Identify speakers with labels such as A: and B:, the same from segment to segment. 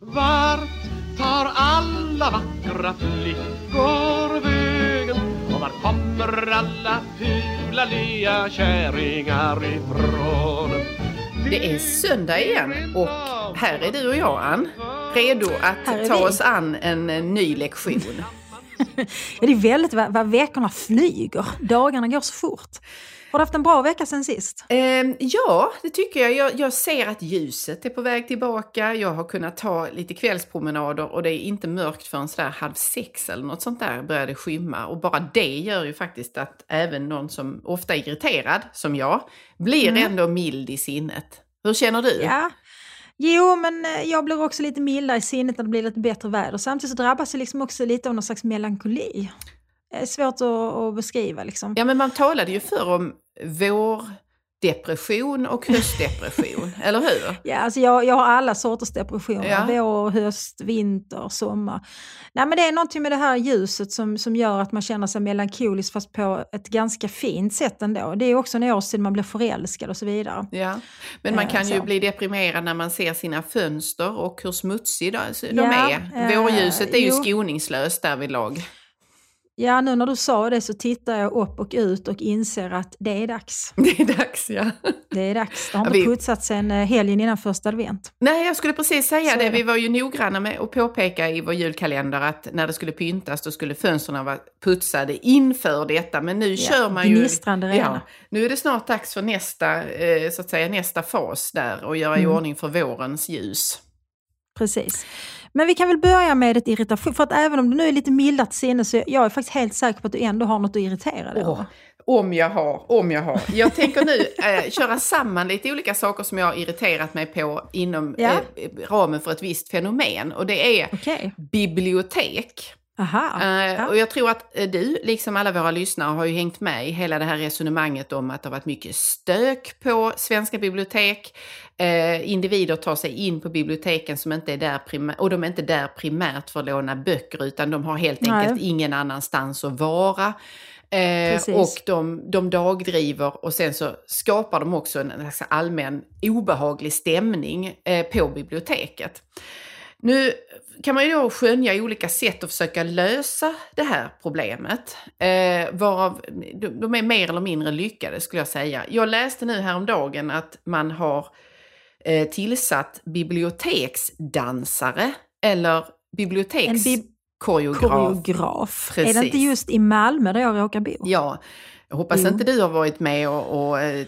A: Vart tar alla vackra flickor vägen? Och var kommer alla fula lya kärringar ifrån?
B: Det är söndag igen och här är du och jag Ann, redo att ta
C: vi.
B: oss an en ny lektion.
C: Ja, det är väldigt vad, vad veckorna flyger. Dagarna går så fort. Har du haft en bra vecka sen sist?
B: Ehm, ja, det tycker jag. jag. Jag ser att ljuset är på väg tillbaka. Jag har kunnat ta lite kvällspromenader och det är inte mörkt förrän sådär halv sex eller något sånt där börjar det skymma. Och bara det gör ju faktiskt att även någon som ofta är irriterad, som jag, blir
C: Mm.
B: ändå mild i sinnet. Hur känner du?
C: Ja. Jo, men eh, jag blir också lite mildare i sinnet när det blir lite bättre väder. Samtidigt så drabbas jag liksom också lite av någon slags melankoli. Är svårt att, beskriva liksom.
B: Ja, men man talade ju förr om vårdepression och höstdepression, eller hur?
C: Ja, alltså jag, jag har alla sorters depressioner.
B: Ja.
C: Vår, höst, vinter, sommar. Nej, men det är någonting med det här ljuset som, som gör att man känner sig melankolisk fast på ett ganska fint sätt ändå. Det är också en årstid man blir förälskad och så vidare.
B: Ja, men man
C: Eh,
B: kan ju
C: så.
B: bli deprimerad när man ser sina fönster och hur smutsiga de,
C: Ja,
B: är.
C: eh,
B: Vårljuset är ju
C: jo.
B: skoningslöst därvidlag.
C: Ja, nu när du sa det så tittar jag upp och ut och inser att det är dags.
B: Det är dags, ja.
C: Det är dags. Det har
B: Ja,
C: inte
B: vi-
C: putsats sen eh, helgen innan första advent.
B: Nej, jag skulle precis säga
C: Så
B: det. Vi var ju noggranna med att påpeka i vår julkalender att när det skulle pyntas då skulle fönstren vara putsade inför detta. Men nu
C: Ja,
B: kör man ju...
C: gnistrande rena.
B: Ja, nu är det snart dags för nästa, eh, så att säga, nästa fas där och göra i
C: Mm.
B: ordning för vårens ljus.
C: Precis. Men vi kan väl börja med ett irritation. För att även om du nu är lite mildare till sinne så jag är faktiskt helt säker på att du ändå har något att irritera dig över.
B: om jag har, om jag har. Jag tänker nu eh, köra samman lite olika saker som jag har irriterat mig på inom
C: Ja.
B: eh, ramen för ett visst fenomen. Och det är
C: Okej.
B: bibliotek.
C: Aha.
B: Eh. Och jag tror att eh, du, liksom alla våra lyssnare, har ju hängt med i hela det här resonemanget om att det har varit mycket stök på svenska bibliotek. Eh, individer tar sig in på biblioteken som inte är där primärt, och de är inte där primärt för att låna böcker utan de har helt
C: Nej.
B: enkelt ingen annanstans att vara. Eh, och de, de dagdriver och sen så skapar de också en, allmän obehaglig stämning eh, på biblioteket. Nu kan man ju då skönja olika sätt att försöka lösa det här problemet. Eh, varav de, de är mer eller mindre lyckade skulle jag säga. Jag läste nu häromdagen att man har eh, tillsatt biblioteksdansare eller bibliotekskoreograf.
C: bib- koreograf. Är det inte just i Malmö där jag råkar bo?
B: Ja, jag hoppas
C: Jo.
B: inte du har varit med och, och eh,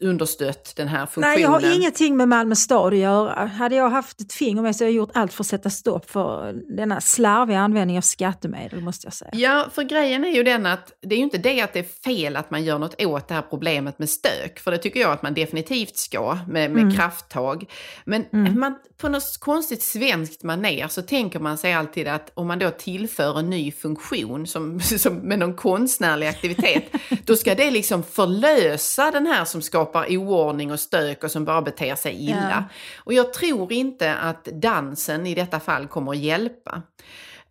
B: understött den här funktionen.
C: Nej, jag har ingenting med Malmö stad att göra. Hade jag haft ett finger med så hade jag gjort allt för att sätta stopp för denna slarviga användning av skattemedel, måste jag säga.
B: Ja, för grejen är ju den att det är ju inte det att det är fel att man gör något åt det här problemet med stök. För det tycker jag att man definitivt ska med, med
C: Mm.
B: krafttag. Men
C: Mm.
B: man, på något konstigt svenskt maner så tänker man sig alltid att om man då tillför en ny funktion som, som med någon konstnärlig aktivitet, då ska det liksom förlösa den här som skapar oordning och stök och som bara beter sig illa. Och jag tror inte att dansen i detta fall kommer att hjälpa.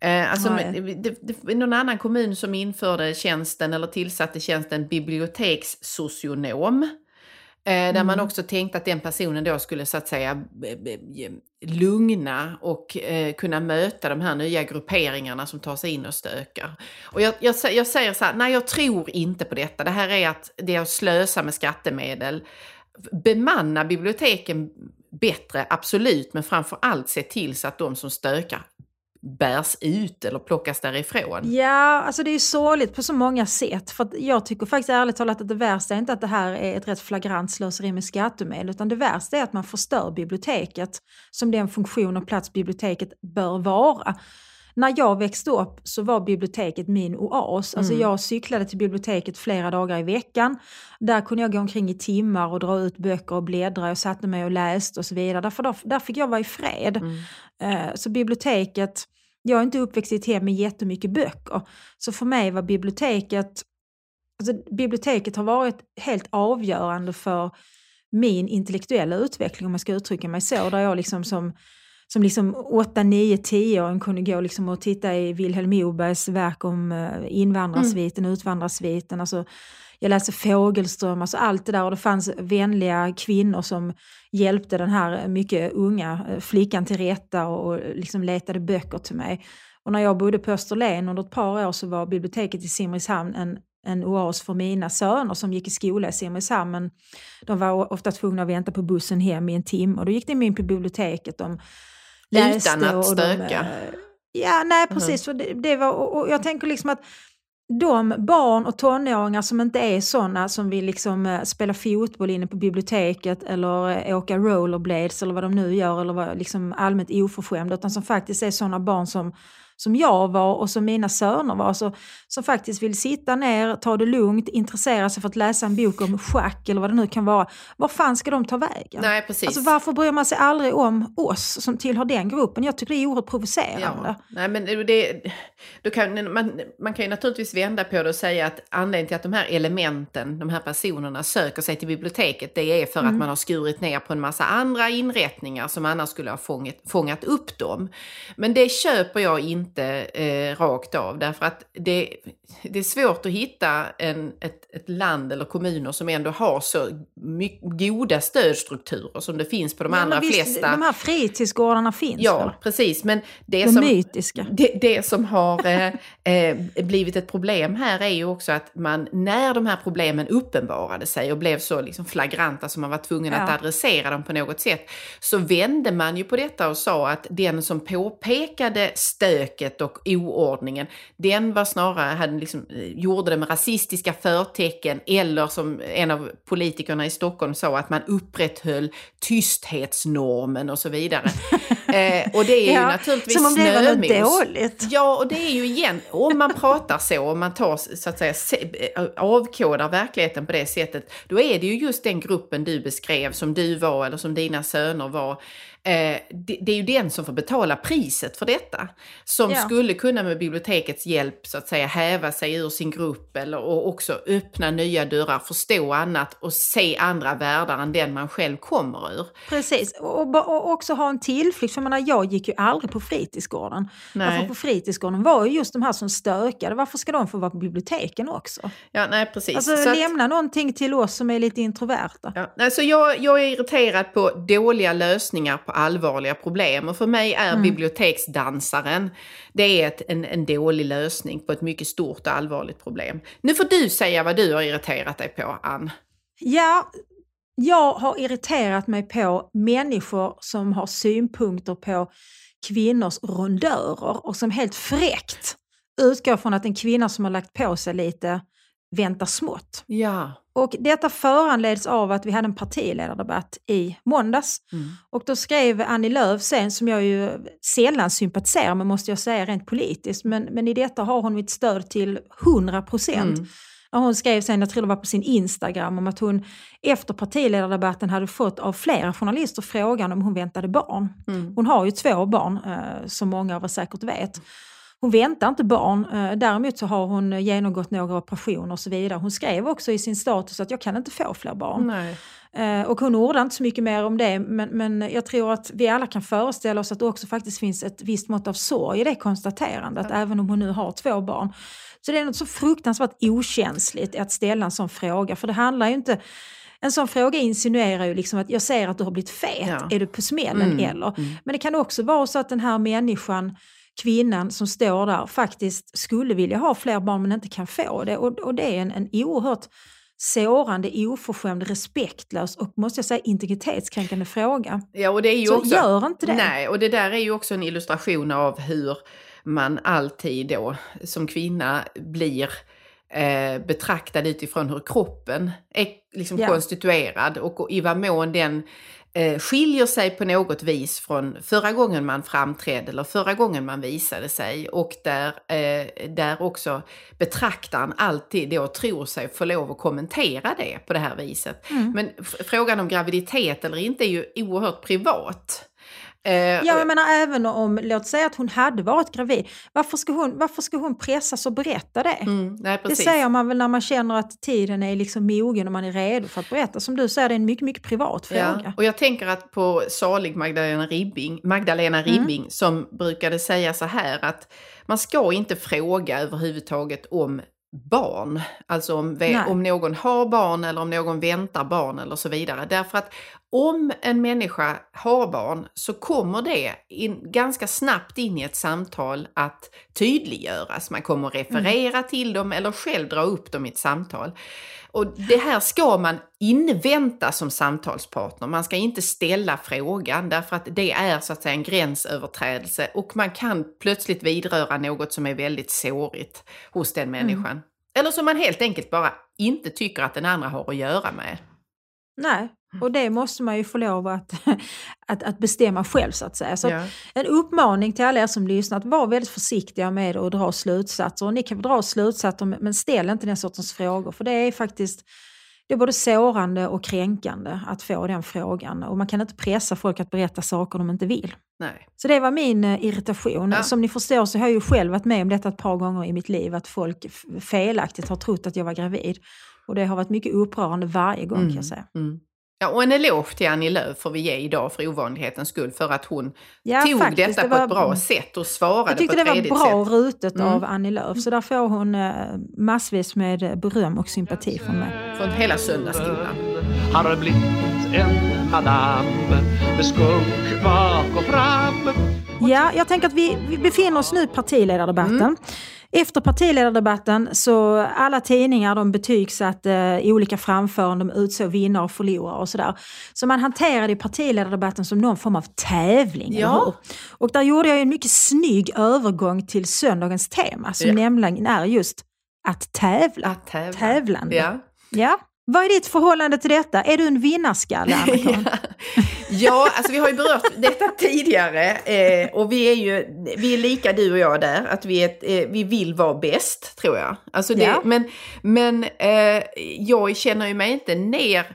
B: Eh, alltså, det, det någon annan kommun som införde tjänsten eller tillsatte tjänsten bibliotekssocionom. Eh, där man också tänkte att den personen då skulle så att säga lugna och eh, kunna möta de här nya grupperingarna som tar sig in och stökar. Och jag, jag, jag säger så här, nej jag tror inte på detta. Det här är att det är att slösa med skattemedel. Bemanna biblioteken bättre, absolut, men framför allt se till så att de som stökar bärs ut eller plockas därifrån.
C: Ja, alltså det är ju sorgligt på så många sätt. För jag tycker faktiskt ärligt talat att det värsta är inte att det här är ett rätt flagrant slöseri med skattemedel, utan det värsta är att man förstör biblioteket som den funktion och plats biblioteket bör vara. När jag växte upp så var biblioteket min oas. Alltså
B: Mm.
C: jag cyklade till biblioteket flera dagar i veckan. Där kunde jag gå omkring i timmar och dra ut böcker och bläddra. Jag satte mig och läste och så vidare. Därför där, där fick jag vara i fred.
B: Mm.
C: Eh, Så biblioteket, jag är inte uppväxt i ett hem med jättemycket böcker. Så för mig var biblioteket, alltså biblioteket har varit helt avgörande för min intellektuella utveckling om jag ska uttrycka mig så. Där jag liksom som, som liksom 8, 9, 10 kunde gå liksom och titta i Vilhelm Mobergs verk om eh, invandrarsviten, mm. utvandrarsviten. Alltså, jag läste Fågelström, alltså allt det där och det fanns vänliga kvinnor som hjälpte den här mycket unga eh, flickan till rätta och, och liksom letade böcker till mig. Och när jag bodde på Österlen under ett par år så var biblioteket i Simrishamn en, en oas för mina söner som gick i skola i Simrishamn. Men de var ofta tvungna att vänta på bussen hem i en timme och då gick de in på biblioteket. De
B: läste Utan att stöka? De,
C: eh, ja, nej precis. Mm. Det, det, var, och jag tänker liksom att de barn och tonåringar som inte är sådana som vill liksom uh, spela fotboll inne på biblioteket eller uh, åka rollerblades eller vad de nu gör eller vara liksom allmänt oförskämda utan som faktiskt är sådana barn som som jag var och som mina söner var, så, som faktiskt vill sitta ner, ta det lugnt, intressera sig för att läsa en bok om schack eller vad det nu kan vara. Var fan ska de ta vägen?
B: Nej, precis.
C: Alltså, varför bryr man sig aldrig om oss som tillhör den gruppen? Jag tycker det är oerhört provocerande.
B: Ja. Nej, men det, då kan, man, man kan ju naturligtvis vända på det och säga att anledningen till att de här elementen, de här personerna söker sig till biblioteket, det är för mm. att man har skurit ner på en massa andra inrättningar som annars skulle ha fångat, fångat upp dem. Men det köper jag inte inte eh, rakt av därför att det, det är svårt att hitta en, ett, ett land eller kommuner som ändå har så mycket, goda stödstrukturer som det finns på de ja, allra visst, flesta.
C: De här fritidsgårdarna finns
B: Ja, väl? precis. Men det
C: de
B: som,
C: mytiska.
B: Det, det som har eh, eh, blivit ett problem här är ju också att man, när de här problemen uppenbarade sig och blev så liksom flagranta som man var tvungen ja. att adressera dem på något sätt, så vände man ju på detta och sa att den som påpekade stöket och oordningen, den var snarare, hade liksom, eh, gjorde det med rasistiska förtecken eller som en av politikerna i Stockholm sa att man upprätthöll tysthetsnormen och så vidare. eh, och det är ja, ju naturligtvis
C: Som om det var något dåligt.
B: Ja, och det är ju igen, om man pratar så, om man tar så att säga eh, avkodar verkligheten på det sättet, då är det ju just den gruppen du beskrev som du var eller som dina söner var Eh, det, det, är ju den som får betala priset för detta. Som ja. skulle kunna med bibliotekets hjälp så att säga häva sig ur sin grupp eller och också öppna nya dörrar, förstå annat och se andra världar än den man själv kommer ur.
C: Precis, och, och också ha en tillflykt. För jag, menar, jag gick ju aldrig på fritidsgården. Nej. Därför på fritidsgården var ju just de här som stökade. Varför ska de få vara på biblioteken också?
B: Ja, nej precis.
C: Alltså så lämna att... någonting till oss som är lite introverta.
B: Ja, alltså jag, jag är irriterad på dåliga lösningar på allvarliga problem. Och för mig är mm. biblioteksdansaren, det är ett, en, en dålig lösning på ett mycket stort och allvarligt problem. Nu får du säga vad du har irriterat dig på, Ann.
C: Ja, jag har irriterat mig på människor som har synpunkter på kvinnors rondörer och som helt fräckt utgår från att en kvinna som har lagt på sig lite väntar smått.
B: Ja.
C: Och detta föranleds av att vi hade en partiledardebatt i måndags. Mm. Och då skrev Annie Lööf sen, som jag ju sällan sympatiserar med måste jag säga rent politiskt, men, men i detta har hon mitt stöd till 100 procent. Mm. Hon skrev sen, jag tror det var på sin Instagram, om att hon efter partiledardebatten hade fått av flera journalister frågan om hon väntade barn. Mm. Hon har ju två barn, eh, som många av er säkert vet. Hon väntar inte barn, eh, däremot så har hon genomgått några operationer och så vidare. Hon skrev också i sin status att jag kan inte få fler barn.
B: Nej.
C: Eh, och hon ordade inte så mycket mer om det, men, men jag tror att vi alla kan föreställa oss att det också faktiskt finns ett visst mått av sorg i det konstaterandet, ja. även om hon nu har två barn. Så det är något så fruktansvärt okänsligt att ställa en sån fråga, för det handlar ju inte en sån fråga insinuerar ju liksom att jag ser att du har blivit fet, ja. är du på smällen mm. eller? Mm. Men det kan också vara så att den här människan kvinnan som står där faktiskt skulle vilja ha fler barn men inte kan få det. Och, och det är en, en oerhört sårande, oförskämd, respektlös och måste jag säga integritetskränkande fråga.
B: Ja, och det är ju
C: Så
B: också,
C: gör inte det.
B: Nej, och det där är ju också en illustration av hur man alltid då som kvinna blir eh, betraktad utifrån hur kroppen är liksom ja. konstituerad och i vad mån den eh, skiljer sig på något vis från förra gången man framträdde eller förra gången man visade sig och där, eh, där också betraktaren alltid då tror sig få lov att kommentera det på det här viset. Mm. Men frågan om graviditet eller inte är ju oerhört privat. Eh,
C: Ja, jag menar även om, låt säga att hon hade varit gravid, varför ska hon, varför ska hon pressas och berätta det?
B: mm, nej,
C: Det säger man väl när man känner att tiden är liksom mogen och man är redo för att berätta. Som du säger, det är en mycket, mycket privat fråga.
B: Ja, och jag tänker att på salig Magdalena Ribbing, Magdalena
C: Mm.
B: Ribbing som brukade säga så här att man ska inte fråga överhuvudtaget om barn. Alltså om, om någon har barn eller om någon väntar barn eller så vidare. Därför att om en människa har barn så kommer det in, ganska snabbt in i ett samtal att tydliggöras. Man kommer referera till dem eller själv dra upp dem i ett samtal. Och det här ska man invänta som samtalspartner. Man ska inte ställa frågan därför att det är så att säga en gränsöverträdelse och man kan plötsligt vidröra något som är väldigt sårigt hos den människan. Eller som man helt enkelt bara inte tycker att den andra har att göra med.
C: Nej, och det måste man ju få lov att, att, att bestämma själv så att säga. Så
B: Ja.
C: En uppmaning till alla er som lyssnar att vara väldigt försiktiga med att dra slutsatser. Och ni kan dra slutsatser men ställ inte den sortens frågor för det är faktiskt det är både sårande och kränkande att få den frågan och man kan inte pressa folk att berätta saker de inte vill.
B: Nej.
C: Så det var min eh, irritation.
B: Ja.
C: Som ni förstår så har jag ju själv varit med om detta ett par gånger i mitt liv att folk felaktigt har trott att jag var gravid. Och det har varit mycket upprörande varje gång kan jag säga.
B: Mm. Ja, och en eloge till Annie Lööf får vi ge idag för ovanlighetens skull för att hon
C: Ja,
B: tog
C: faktiskt,
B: detta
C: det
B: på
C: var-
B: ett bra sätt och svarade
C: Jag tyckte
B: på
C: det
B: ett
C: var
B: redigt
C: bra
B: sätt.
C: rutet
B: Mm.
C: av Annie Lööf så där får hon eh, massvis med beröm och sympati från mig.
B: Från hela söndagsskolan.
A: Har blivit en madam med skunk bak och fram
C: Ja, jag tänker att vi, vi befinner oss nu i partiledardebatten.
B: Mm.
C: Efter partiledardebatten så alla tidningar de betygsatte i olika framföranden, de utsåg vinnare och förlorare och sådär. Så man hanterade partiledardebatten som någon form av tävling,
B: Ja.
C: Och där gjorde jag en mycket snygg övergång till söndagens tema som
B: Ja.
C: nämligen är just att tävla.
B: Att tävla.
C: Tävlande.
B: Ja.
C: Ja. Vad är ditt förhållande till detta? Är du en vinnarskalle, Anna-Karin?
B: ja, alltså vi har ju berört detta tidigare eh, och vi är ju vi är lika du och jag där, att vi, är ett, eh, vi vill vara bäst tror jag. Alltså det,
C: Ja.
B: Men, men eh, jag känner ju mig inte ner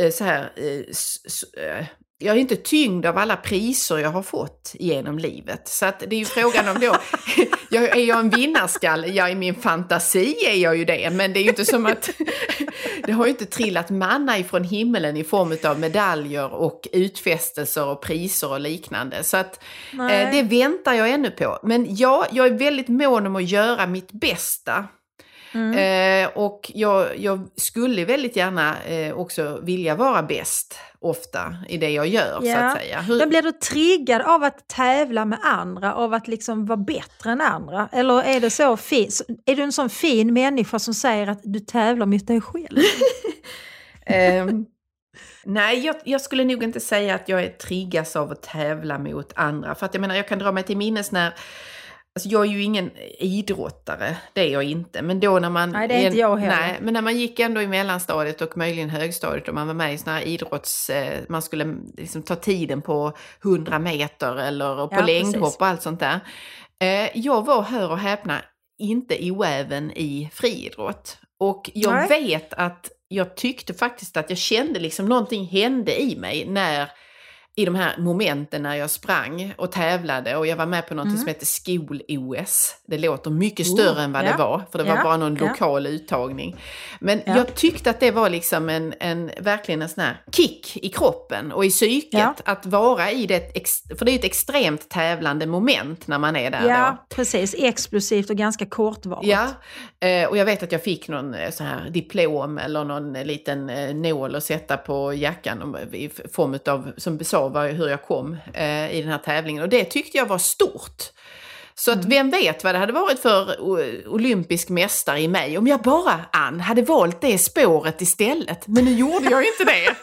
B: eh, så här, eh, eh, jag är inte tyngd av alla priser jag har fått genom livet. Så att det är ju frågan om då, jag, är jag en vinnarskalle? Ja, i min fantasi är jag ju det, men det är ju inte som att det har ju inte trillat manna ifrån himmelen i form av medaljer och utfästelser och priser och liknande. Så att eh,
C: Nej.
B: det väntar jag ännu på. Men ja, jag är väldigt mån om att göra mitt bästa.
C: Mm.
B: Eh, och jag, jag skulle väldigt gärna eh, också vilja vara bäst ofta i det jag gör så
C: Ja.
B: att säga. Hur,
C: Men blir du triggad av att tävla med andra, av att liksom vara bättre än andra? Eller är, det så fin, är du en sån fin människa som säger att du tävlar mot dig själv?
B: Ehm, nej, jag, jag skulle nog inte säga att jag är triggas av att tävla mot andra. För att jag menar, jag kan dra mig till minnes när Alltså jag är ju ingen idrottare, det är jag inte. Men då när man...
C: Nej, det är inte jag heller.
B: Nej, men när man gick ändå i mellanstadiet och möjligen högstadiet och man var med i såna här idrotts... Eh, man skulle liksom ta tiden på 100 meter eller på
C: Ja,
B: längdhopp
C: precis.
B: och allt sånt där. Eh, jag var, hör och häpna, inte oäven i friidrott. Och jag
C: Nej.
B: vet att jag tyckte faktiskt att jag kände liksom någonting hände i mig när i de här momenten när jag sprang och tävlade och jag var med på något som heter skol-OS. Det låter mycket
C: Mm. Oh,
B: större än vad
C: ja.
B: det var, för det var
C: Ja,
B: bara någon
C: ja.
B: lokal uttagning. Men
C: Ja.
B: jag tyckte att det var liksom en, en, verkligen en sån här kick i kroppen och i psyket
C: Ja.
B: att vara i det, för det är ju ett extremt tävlande moment när man är där då.
C: Ja, precis. Explosivt och ganska kortvarigt.
B: Ja, eh, och jag vet att jag fick någon eh, så här diplom eller någon eh, liten nål att sätta på jackan i form av, som sa vad, hur jag kom eh, i den här tävlingen. Och det tyckte jag var stort. Så att vem vet vad det hade varit för olympisk mästare i mig om jag bara, Ann, hade valt det spåret istället. Men nu gjorde jag inte det.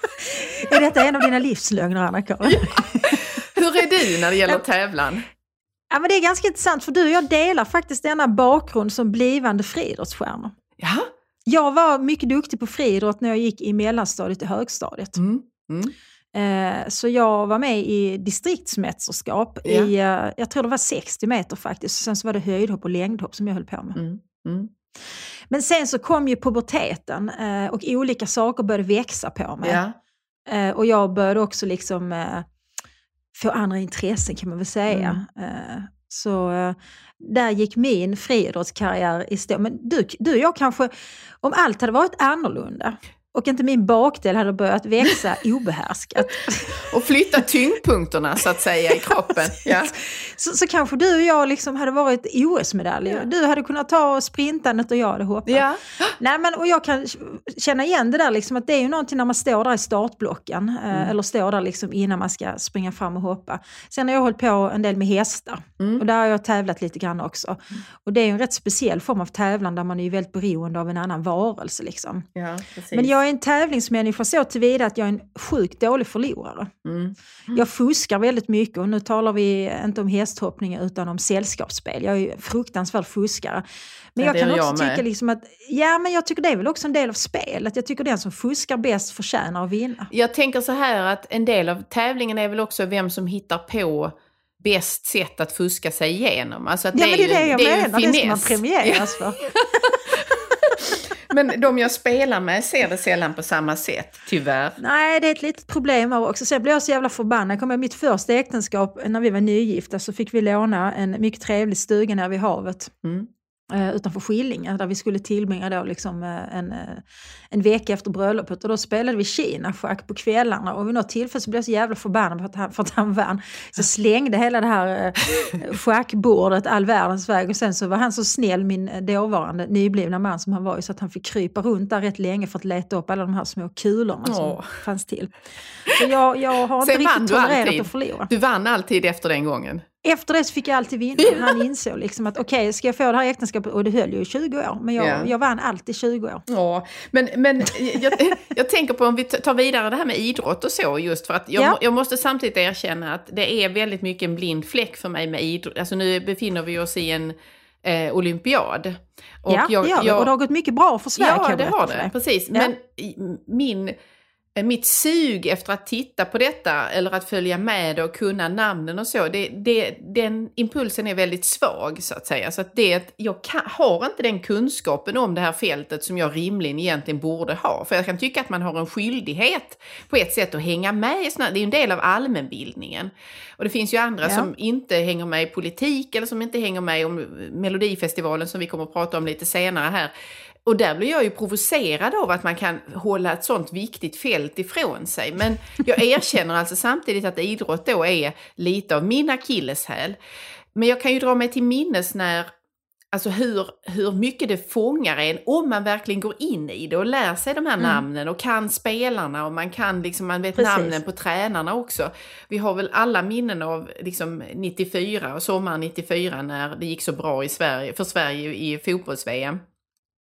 C: Är detta en av dina livslögner, Anna-Karin?
B: Hur är du när det gäller tävlan?
C: Ja, men det är ganska intressant för du och jag delar faktiskt denna bakgrund som blivande friidrottsstjärnor.
B: Ja.
C: Jag var mycket duktig på friidrott när jag gick i mellanstadiet och högstadiet.
B: Mm. Mm.
C: Eh, Så jag var med i distriktsmästerskap
B: Ja.
C: i, eh, jag tror det var 60 meter faktiskt. Sen så var det höjdhopp och längdhopp som jag höll på med.
B: Mm. Mm.
C: Men sen så kom ju puberteten eh, och olika saker började växa på mig.
B: Ja.
C: Och jag började också liksom få andra intressen kan man väl säga. Mm. Så där gick min friidrottskarriär i stå. Men du, du och jag kanske, om allt hade varit annorlunda, och inte min bakdel hade börjat växa obehärskat.
B: och flytta tyngdpunkterna så att säga i kroppen. Ja.
C: Så, så kanske du och jag liksom hade varit OS-medaljer. Ja. Du hade kunnat ta sprintandet och jag hade hoppat. Ja. Nej, men, och jag kan känna igen det där liksom, att det är ju någonting när man står där i startblocken. Eh, mm. eller står där liksom innan man ska springa fram och hoppa. Sen har jag hållit på en del med hästar. Mm. Och där har jag tävlat lite grann också. Mm. Och det är ju en rätt speciell form av tävlan där man är väldigt beroende av en annan varelse. Liksom.
B: Ja,
C: men jag är en tävlingsmänniska så tillvida att jag är en sjukt dålig förlorare. Mm. Mm. Jag fuskar väldigt mycket och nu talar vi inte om hästhoppning utan om sällskapsspel. Jag är fruktansvärd fuskare. Men jag kan också jag tycka liksom att, ja men jag tycker det är väl också en del av spelet. Jag tycker den som fuskar bäst förtjänar att vinna.
B: Jag tänker så här att en del av tävlingen är väl också vem som hittar på bäst sätt att fuska sig igenom. Alltså att
C: ja, det men det är det jag det menar, det ska man premieras för.
B: Men de jag spelar med ser det sällan på samma sätt, tyvärr.
C: Nej, det är ett litet problem också. Sen blev jag så jävla förbannad. Kommer mitt första äktenskap, när vi var nygifta, så fick vi låna en mycket trevlig stuga nere vid havet. Mm utanför Skillinge där vi skulle tillbringa då liksom, eh, en, eh, en vecka efter bröllopet. Och då spelade vi Kina-schack på kvällarna och vid något tillfälle så blev jag så jävla förbannad för att han, för att han vann. Så jag slängde hela det här eh, schackbordet all världens väg och sen så var han så snäll, min dåvarande nyblivna man som han var så att han fick krypa runt där rätt länge för att leta upp alla de här små kulorna som oh. fanns till. Så jag, jag har inte riktigt tolererat att förlora.
B: Du vann alltid efter den gången?
C: Efter det så fick jag alltid vinna. Han insåg liksom att okej, okay, ska jag få det här äktenskapet, och det höll ju i 20 år, men jag, yeah. jag vann alltid 20 år.
B: Ja, men, men jag, jag tänker på om vi tar vidare det här med idrott och så, just för att jag, ja. jag måste samtidigt erkänna att det är väldigt mycket en blind fläck för mig med idrott. Alltså nu befinner vi oss i en eh, olympiad.
C: Och ja, jag, jag, och det har gått mycket bra för Sverige.
B: Ja, det har det, precis. Ja. Men min mitt sug efter att titta på detta eller att följa med och kunna namnen och så, det, det, den impulsen är väldigt svag så att säga. Så att det, jag kan, har inte den kunskapen om det här fältet som jag rimligen egentligen borde ha. För jag kan tycka att man har en skyldighet på ett sätt att hänga med i såna, det är ju en del av allmänbildningen. Och det finns ju andra ja. som inte hänger med i politik eller som inte hänger med om Melodifestivalen som vi kommer att prata om lite senare här. Och där blir jag ju provocerad av att man kan hålla ett sånt viktigt fält ifrån sig. Men jag erkänner alltså samtidigt att idrott då är lite av min akilleshäl. Men jag kan ju dra mig till minnes när, alltså hur, hur mycket det fångar en om man verkligen går in i det och lär sig de här mm. namnen och kan spelarna och man kan liksom, man vet Precis. namnen på tränarna också. Vi har väl alla minnen av liksom 94 och sommaren 94 när det gick så bra i Sverige, för Sverige i fotbolls-VM.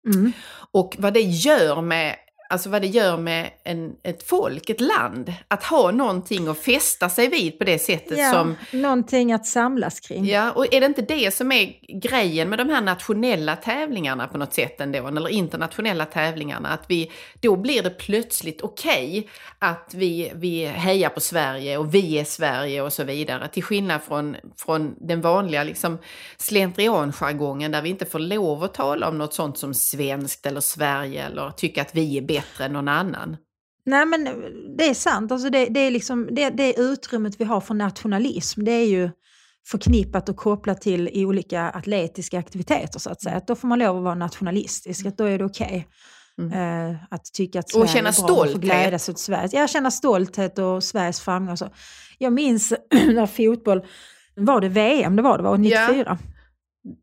B: Mm. Och vad det gör med Alltså vad det gör med en, ett folk, ett land. Att ha någonting att fästa sig vid på det sättet
C: ja,
B: som...
C: Någonting att samlas kring.
B: Ja, och är det inte det som är grejen med de här nationella tävlingarna på något sätt ändå, eller internationella tävlingarna? Att vi, då blir det plötsligt okej okay att vi, vi hejar på Sverige och vi är Sverige och så vidare. Till skillnad från, från den vanliga liksom, slentrianjargongen där vi inte får lov att tala om något sånt som svenskt eller Sverige eller tycka att vi är bättre bättre än någon annan.
C: Nej men det är sant, alltså det, det är liksom, det, det utrymmet vi har för nationalism det är ju förknippat och kopplat till olika atletiska aktiviteter så att säga. Att då får man lov att vara nationalistisk, att då är det okej. Okay. Mm. Uh, att tycka att Sverige
B: och känna är bra stolthet. och
C: glädjas åt Sverige. Jag känner stolthet och Sveriges framgång. Så. Jag minns när fotboll, var det VM det var, det var 94? Ja.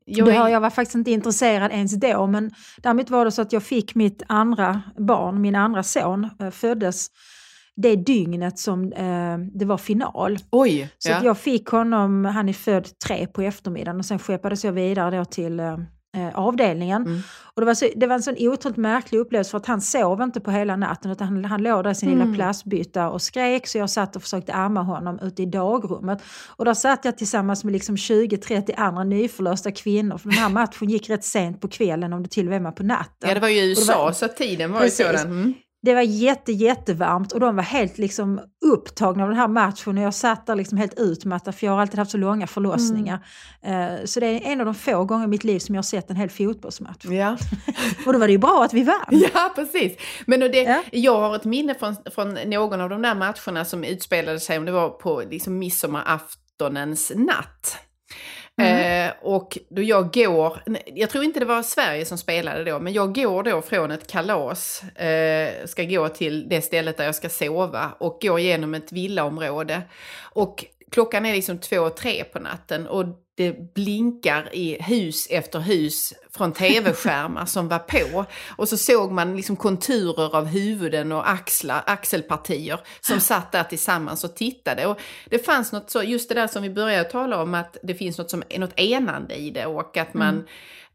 C: Jag, är... jag var faktiskt inte intresserad ens då, men däremot var det så att jag fick mitt andra barn, min andra son, eh, föddes det dygnet som eh, det var final.
B: Oj,
C: så ja. jag fick honom, han är född tre på eftermiddagen och sen skeppades jag vidare då till eh, eh, avdelningen. Mm. Och det, var så, det var en sån otroligt märklig upplevelse för att han sov inte på hela natten utan han, han låg där i sin mm. lilla plastbytta och skrek så jag satt och försökte amma honom ute i dagrummet. Och där satt jag tillsammans med liksom 20-30 andra nyförlösta kvinnor för den här matchen gick rätt sent på kvällen om det till och med var på natten.
B: Ja det var ju i USA var, så tiden var ju sådan. Mm
C: det var jätte, jättevarmt och de var helt liksom upptagna av den här matchen och jag satt där liksom helt utmattad för jag har alltid haft så långa förlossningar. Mm. Så det är en av de få gånger i mitt liv som jag har sett en hel fotbollsmatch.
B: Ja.
C: och då var det ju bra att vi vann.
B: Ja, precis. Men det, ja. jag har ett minne från, från någon av de där matcherna som utspelade sig, om det var på liksom midsommaraftonens natt. Mm. Eh, och då jag går, jag tror inte det var Sverige som spelade då, men jag går då från ett kalas, eh, ska gå till det stället där jag ska sova och går genom ett villaområde. Och klockan är liksom två, tre på natten och det blinkar i hus efter hus från tv-skärmar som var på. Och så såg man liksom konturer av huvuden och axlar, axelpartier som satt där tillsammans och tittade. Och det fanns något så, just det där som vi började tala om, att det finns något som något enande i det och att man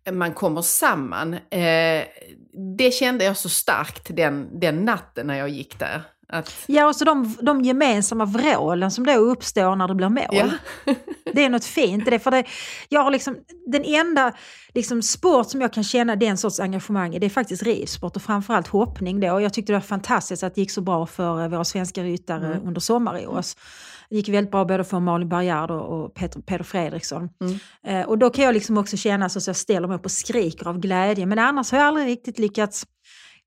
B: mm. man kommer samman. Eh, det kände jag så starkt den, den natten när jag gick där. Att...
C: Ja, och så de, de gemensamma vrålen som då uppstår när det blir mål. Ja. det är något fint i det. För det, jag har liksom, den enda liksom, sport som jag kan känna den sorts engagemang i, det är faktiskt ridsport och framförallt hoppning. Då. Jag tyckte det var fantastiskt att det gick så bra för eh, våra svenska ryttare mm. under sommar-OS. Det gick väldigt bra både för Malin Bargard och Peter, Peter Fredriksson. Mm. Eh, och då kan jag liksom också känna så att jag ställer mig upp och skriker av glädje. Men annars har jag aldrig riktigt lyckats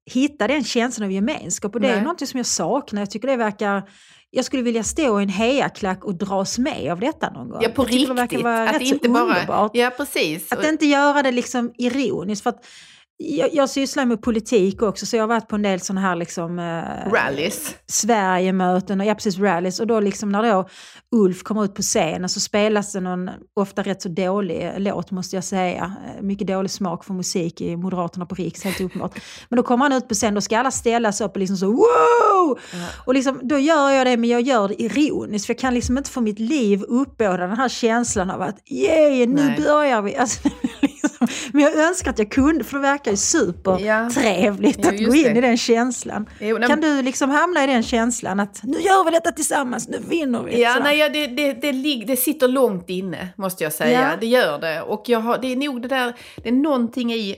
C: hitta den känslan av gemenskap och det Nej. är något som jag saknar. Jag tycker det verkar jag skulle vilja stå i en hejaklack och dras med av detta någon gång.
B: Ja, på riktigt. Det att inte bara, underbart. Ja, precis.
C: Att inte göra det liksom ironiskt. För att jag, jag sysslar med politik också, så jag har varit på en del sådana här liksom,
B: eh, rallys.
C: Sverigemöten, och, ja precis rallys. Och då liksom när då Ulf kommer ut på scenen så spelas det någon ofta rätt så dålig låt måste jag säga. Eh, mycket dålig smak för musik i Moderaterna på Riks, helt uppenbart. Men då kommer han ut på scenen, då ska alla ställa sig upp och liksom så wow! Mm. Och liksom, då gör jag det, men jag gör det ironiskt. För jag kan liksom inte för mitt liv uppbåda den här känslan av att yeah, nu Nej. börjar vi. Alltså, Men jag önskar att jag kunde, för det verkar ju supertrevligt ja. att gå in det. i den känslan. Jo, kan du liksom hamna i den känslan att nu gör vi detta tillsammans, nu vinner vi?
B: Ja, nej, ja, det, det, det, det, sitter långt inne, måste jag säga. Ja. Det gör det. Och jag har, det är nog det där, det är någonting i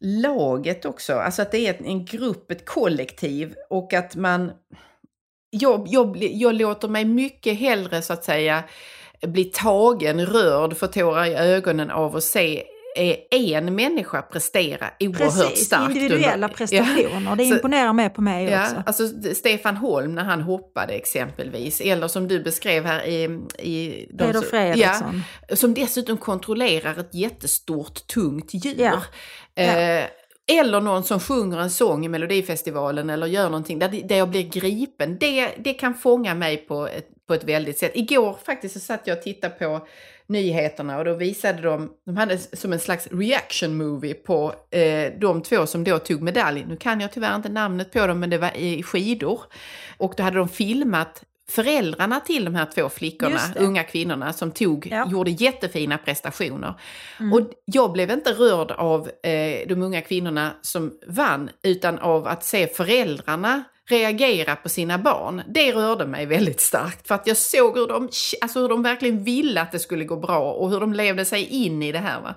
B: laget också. Alltså att det är en grupp, ett kollektiv och att man... Jag, jag, jag låter mig mycket hellre så att säga bli tagen, rörd, få tårar i ögonen av att se en människa prestera oerhört Precis, starkt.
C: individuella under, prestationer. Ja. Det imponerar mer på mig
B: ja,
C: också.
B: Alltså Stefan Holm när han hoppade exempelvis, eller som du beskrev här i... i
C: Peder Fredriksson.
B: Ja, som dessutom kontrollerar ett jättestort, tungt djur. Ja. Eh, eller någon som sjunger en sång i Melodifestivalen eller gör någonting där, där jag blir gripen. Det, det kan fånga mig på ett, på ett väldigt sätt. Igår faktiskt så satt jag och tittade på nyheterna och då visade de, de hade som en slags reaction movie på eh, de två som då tog medalj. Nu kan jag tyvärr inte namnet på dem men det var i skidor. Och då hade de filmat föräldrarna till de här två flickorna, unga kvinnorna, som tog, ja. gjorde jättefina prestationer. Mm. Och jag blev inte rörd av eh, de unga kvinnorna som vann, utan av att se föräldrarna reagera på sina barn. Det rörde mig väldigt starkt för att jag såg hur de, alltså hur de verkligen ville att det skulle gå bra och hur de levde sig in i det här. Va?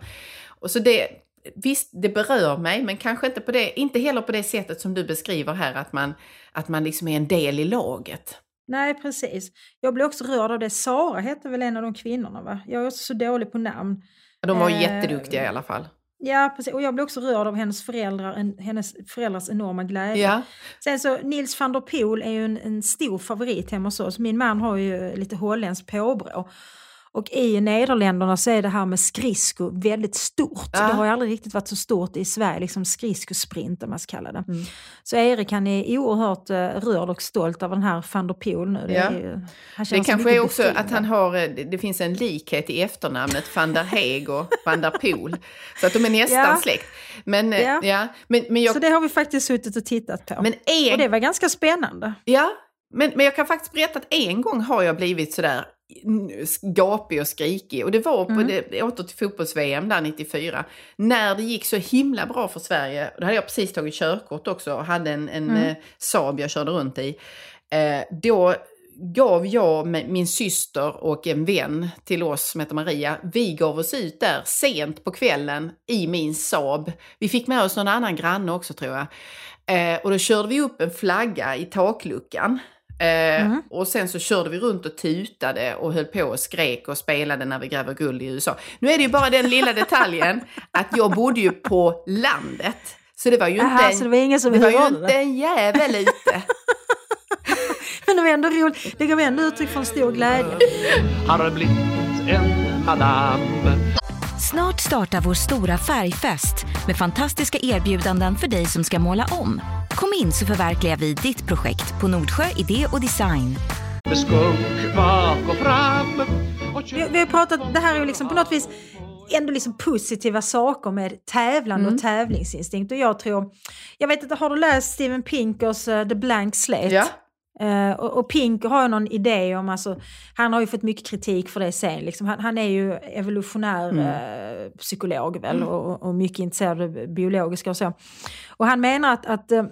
B: Och så det, visst, det berör mig, men kanske inte, på det, inte heller på det sättet som du beskriver här, att man, att man liksom är en del i laget.
C: Nej, precis. Jag blev också rörd av det. Sara hette väl en av de kvinnorna, va? Jag är också så dålig på namn.
B: De var eh, jätteduktiga i alla fall.
C: Ja, precis. Och jag blev också rörd av hennes, föräldrar, en, hennes föräldrars enorma glädje. Ja. Sen så, Nils van der Poel är ju en, en stor favorit hemma hos oss. Min man har ju lite holländskt påbrå. Och i Nederländerna så är det här med skridsko väldigt stort. Ja. Det har ju aldrig riktigt varit så stort i Sverige, liksom skridskosprint om man ska kalla det. Mm. Så Erik han är oerhört uh, rörd och stolt av den här van der Poel nu. Det, ja. är,
B: han det kanske är också befriande. att han har, eh, det finns en likhet i efternamnet van der Heeg och van der Poel. Så att de är nästan ja. släkt. Men, eh, ja. ja. Men, men jag...
C: Så det har vi faktiskt suttit och tittat på. Men en... Och det var ganska spännande.
B: Ja, men, men jag kan faktiskt berätta att en gång har jag blivit sådär gapig och skrikig. Och det var på mm. det, åter till fotbolls-VM där 94. När det gick så himla bra för Sverige. Då hade jag precis tagit körkort också och hade en, en mm. eh, Saab jag körde runt i. Eh, då gav jag min syster och en vän till oss som heter Maria, vi gav oss ut där sent på kvällen i min Saab. Vi fick med oss någon annan granne också tror jag. Eh, och då körde vi upp en flagga i takluckan. Eh, mm. Och sen så körde vi runt och tutade och höll på och skrek och spelade när vi gräver guld i USA. Nu är det ju bara den lilla detaljen att jag bodde ju på landet. Så det var ju
C: Aha,
B: inte,
C: en, det var ingen som
B: det var ju inte en jävel ute.
C: Men det var ändå roligt. Det gav ändå uttryck för en stor glädje.
A: Har det blivit en madame
D: Snart startar vår stora färgfest med fantastiska erbjudanden för dig som ska måla om. Kom in så förverkligar vi ditt projekt på Nordsjö Idé och Design.
A: Med skunk bak och fram.
C: Vi, vi har pratat, det här är ju liksom på något vis ändå liksom positiva saker med tävlande mm. och tävlingsinstinkt. Och jag tror, jag vet inte, har du läst Steven Pinkers uh, The Blank Slate?
B: Ja.
C: Uh, och, och Pinker har någon idé om, alltså, han har ju fått mycket kritik för det sen, liksom. han, han är ju evolutionär mm. uh, psykolog väl, mm. och, och, mycket intresserad av biologiska och så. Och han menar att, att uh,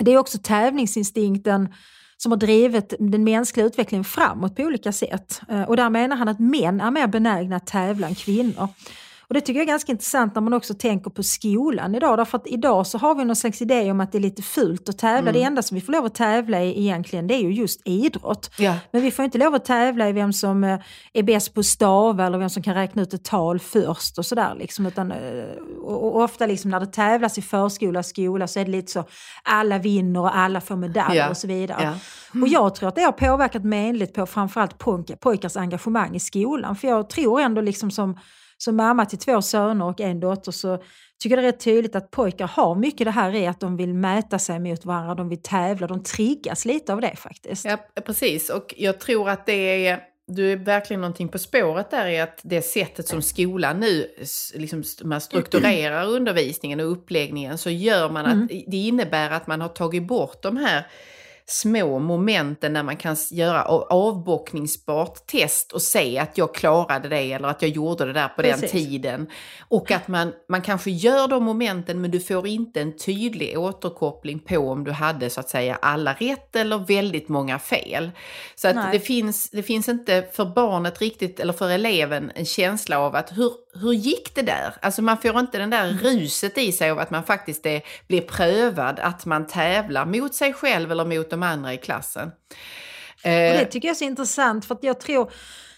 C: det är också tävlingsinstinkten som har drivit den mänskliga utvecklingen framåt på olika sätt. Och där menar han att män är mer benägna att tävla än kvinnor. Och det tycker jag är ganska intressant när man också tänker på skolan idag. Därför att idag så har vi någon slags idé om att det är lite fult att tävla. Mm. Det enda som vi får lov att tävla i egentligen det är ju just idrott.
B: Ja.
C: Men vi får inte lov att tävla i vem som eh, är bäst på stava eller vem som kan räkna ut ett tal först och sådär. Liksom. Utan, eh, och, ofta liksom när det tävlas i förskola och skola så är det lite så alla vinner och alla får medalj ja. och så vidare. Ja. Mm. Och jag tror att det har påverkat menligt på framförallt pojkars engagemang i skolan. För jag tror ändå liksom som som mamma till två söner och en dotter så tycker jag det är rätt tydligt att pojkar har mycket det här i att de vill mäta sig mot varandra, de vill tävla, de triggas lite av det faktiskt.
B: Ja, precis. Och jag tror att det är du är verkligen någonting på spåret där i att det sättet som skolan nu liksom, man strukturerar undervisningen och uppläggningen så gör man att mm. det innebär att man har tagit bort de här små momenten när man kan göra avbockningsbart test och se att jag klarade det eller att jag gjorde det där på Precis. den tiden. Och att man, man kanske gör de momenten men du får inte en tydlig återkoppling på om du hade så att säga alla rätt eller väldigt många fel. Så att det finns, det finns inte för barnet riktigt, eller för eleven, en känsla av att hur, hur gick det där? Alltså man får inte den där mm. ruset i sig av att man faktiskt är, blir prövad, att man tävlar mot sig själv eller mot de andra i klassen.
C: Och det tycker jag är så intressant för att jag tror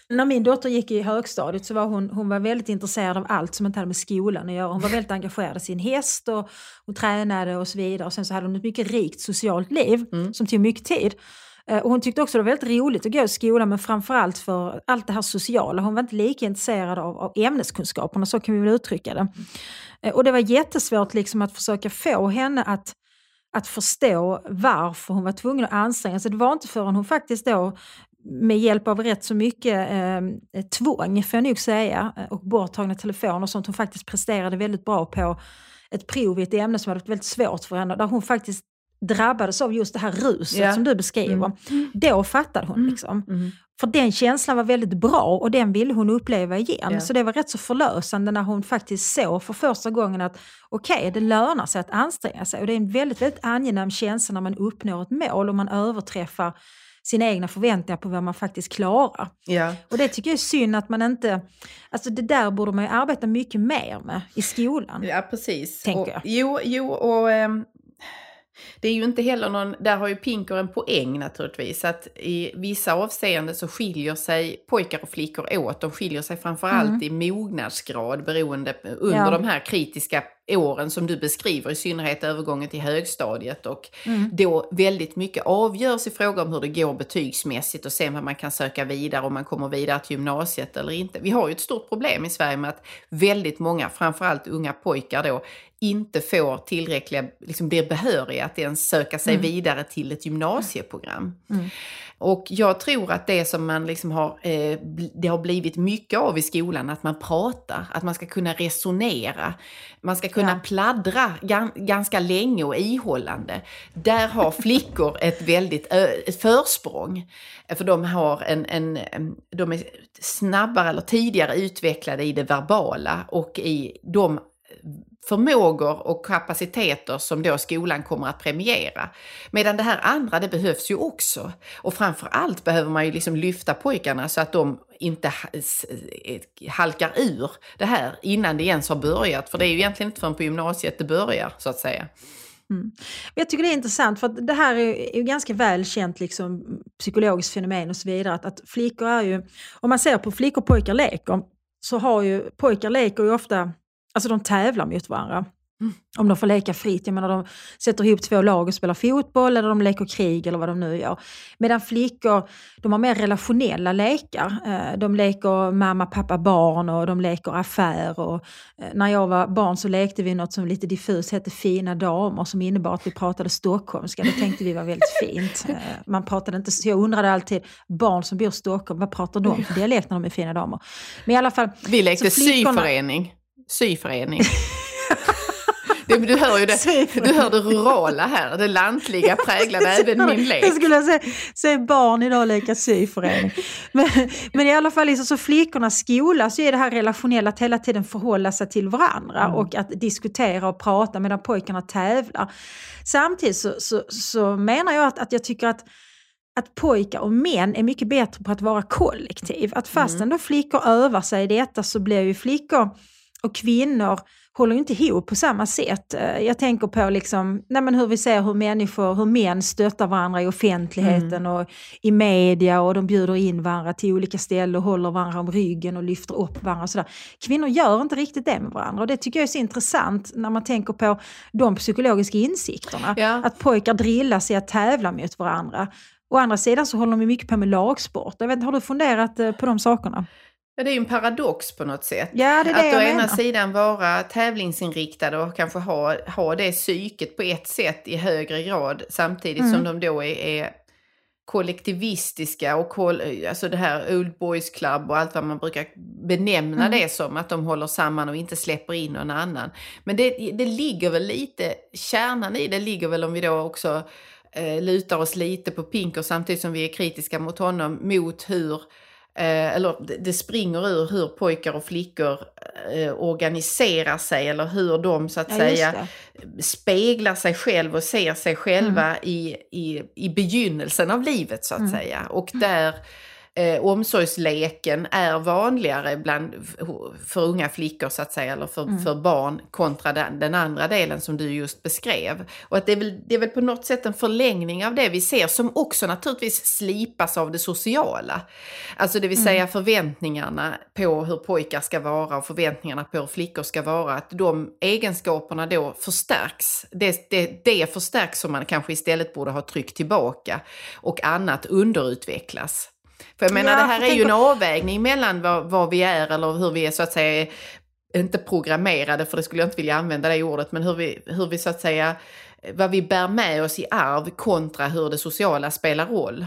C: när min dotter gick i högstadiet så var hon, hon var väldigt intresserad av allt som inte hade med skolan att göra. Hon var väldigt engagerad i sin häst och, och tränade och så vidare. Och sen så hade hon ett mycket rikt socialt liv mm. som tog mycket tid. Eh, och hon tyckte också det var väldigt roligt att gå i skolan men framförallt för allt det här sociala. Hon var inte lika intresserad av, av ämneskunskaperna, så kan vi väl uttrycka det. Eh, och det var jättesvårt liksom att försöka få henne att att förstå varför hon var tvungen att anstränga sig. Det var inte förrän hon faktiskt då med hjälp av rätt så mycket eh, tvång, får jag nog säga, eh, och borttagna telefoner och sånt, hon faktiskt presterade väldigt bra på ett prov i ett ämne som hade varit väldigt svårt för henne, där hon faktiskt drabbades av just det här ruset yeah. som du beskriver. Mm. Då fattade hon. Mm. Liksom. Mm. För den känslan var väldigt bra och den ville hon uppleva igen. Yeah. Så det var rätt så förlösande när hon faktiskt såg för första gången att okej, okay, det lönar sig att anstränga sig. Och det är en väldigt, väldigt angenäm känsla när man uppnår ett mål och man överträffar sina egna förväntningar på vad man faktiskt klarar.
B: Ja.
C: Och det tycker jag är synd att man inte... Alltså det där borde man ju arbeta mycket mer med i skolan.
B: Ja, precis.
C: Tänker
B: och,
C: jag.
B: Jo, jo och um, det är ju inte heller någon, där har ju Pinker en poäng naturligtvis, att i vissa avseenden så skiljer sig pojkar och flickor åt. De skiljer sig framförallt mm. i mognadsgrad beroende under ja. de här kritiska åren som du beskriver, i synnerhet övergången till högstadiet och mm. då väldigt mycket avgörs i fråga om hur det går betygsmässigt och sen vad man kan söka vidare om man kommer vidare till gymnasiet eller inte. Vi har ju ett stort problem i Sverige med att väldigt många, framförallt unga pojkar då, inte får tillräckliga, liksom blir behöriga att ens söka sig mm. vidare till ett gymnasieprogram. Mm. Och jag tror att det som man liksom har, eh, det har blivit mycket av i skolan, att man pratar, att man ska kunna resonera, man ska kunna ja. pladdra ganska länge och ihållande. Där har flickor ett väldigt ett försprång. För de, har en, en, de är snabbare eller tidigare utvecklade i det verbala och i de förmågor och kapaciteter som då skolan kommer att premiera. Medan det här andra, det behövs ju också. Och framför allt behöver man ju liksom lyfta pojkarna så att de inte eh, halkar ur det här innan det ens har börjat. För det är ju egentligen inte förrän på gymnasiet det börjar, så att säga.
C: Mm. Jag tycker det är intressant för att det här är ju ganska välkänt liksom, psykologiskt fenomen och så vidare. Att, att flickor är ju, om man ser på flickor och pojkar leker, så har ju pojkar leker ju ofta, alltså de tävlar mot varandra. Mm. Om de får leka fritt. Jag menar, de sätter ihop två lag och spelar fotboll eller de leker krig eller vad de nu gör. Medan flickor, de har mer relationella lekar. Eh, de leker mamma, pappa, barn och de leker affär. Och eh, när jag var barn så lekte vi något som lite diffust hette fina damer som innebar att vi pratade stockholmska. Det tänkte vi var väldigt fint. Eh, man pratade inte, så jag undrade alltid, barn som bor i Stockholm, vad pratar de för dialekt när de är fina damer?
B: Men i alla fall, vi lekte flickorna... syförening. Syförening. Du hör ju det, du hör det rurala här, det lantliga präglade även min lek.
C: Jag skulle säga, säga barn idag leka syförening. Men, men i alla fall, liksom, så flickornas skola så är det här relationella att hela tiden förhålla sig till varandra mm. och att diskutera och prata medan pojkarna tävlar. Samtidigt så, så, så menar jag att, att jag tycker att att pojkar och män är mycket bättre på att vara kollektiv. Att fastän mm. då flickor övar sig i detta så blir ju flickor och kvinnor håller inte ihop på samma sätt. Eh, jag tänker på liksom, nej hur vi ser hur människor, hur män stöttar varandra i offentligheten mm. och i media och de bjuder in varandra till olika ställen och håller varandra om ryggen och lyfter upp varandra. Och sådär. Kvinnor gör inte riktigt det med varandra och det tycker jag är så intressant när man tänker på de psykologiska insikterna. Ja. Att pojkar drillas i att tävla mot varandra. Å andra sidan så håller de mycket på med lagsport. Jag vet, har du funderat eh, på de sakerna?
B: Ja, det är ju en paradox på något sätt.
C: Ja, det är
B: det
C: att å
B: ena sidan vara tävlingsinriktade och kanske ha, ha det psyket på ett sätt i högre grad samtidigt mm. som de då är, är kollektivistiska och koll, alltså det här Old Boys Club och allt vad man brukar benämna mm. det som, att de håller samman och inte släpper in någon annan. Men det, det ligger väl lite, kärnan i det ligger väl om vi då också eh, lutar oss lite på Pinker samtidigt som vi är kritiska mot honom, mot hur Eh, eller det springer ur hur pojkar och flickor eh, organiserar sig eller hur de så att ja, säga speglar sig själv och ser sig själva mm. i, i, i begynnelsen av livet så att mm. säga. Och där eh, omsorgsleken är vanligare bland, för unga flickor så att säga, eller för, mm. för barn kontra den, den, andra delen som du just beskrev. Och att det är, väl, det är väl på något sätt en förlängning av det vi ser som också naturligtvis slipas av det sociala. Alltså det vill mm. säga förväntningarna på hur pojkar ska vara och förväntningarna på hur flickor ska vara, att de egenskaperna då förstärks. Det, det, det förstärks som man kanske istället borde ha tryckt tillbaka och annat underutvecklas. För jag menar ja, det här är ju en avvägning mellan vad, vad, vi är eller hur vi är så att säga, inte programmerade, för det skulle jag inte vilja använda det ordet, men hur vi, hur vi så att säga, vad vi bär med oss i arv kontra hur det sociala spelar roll.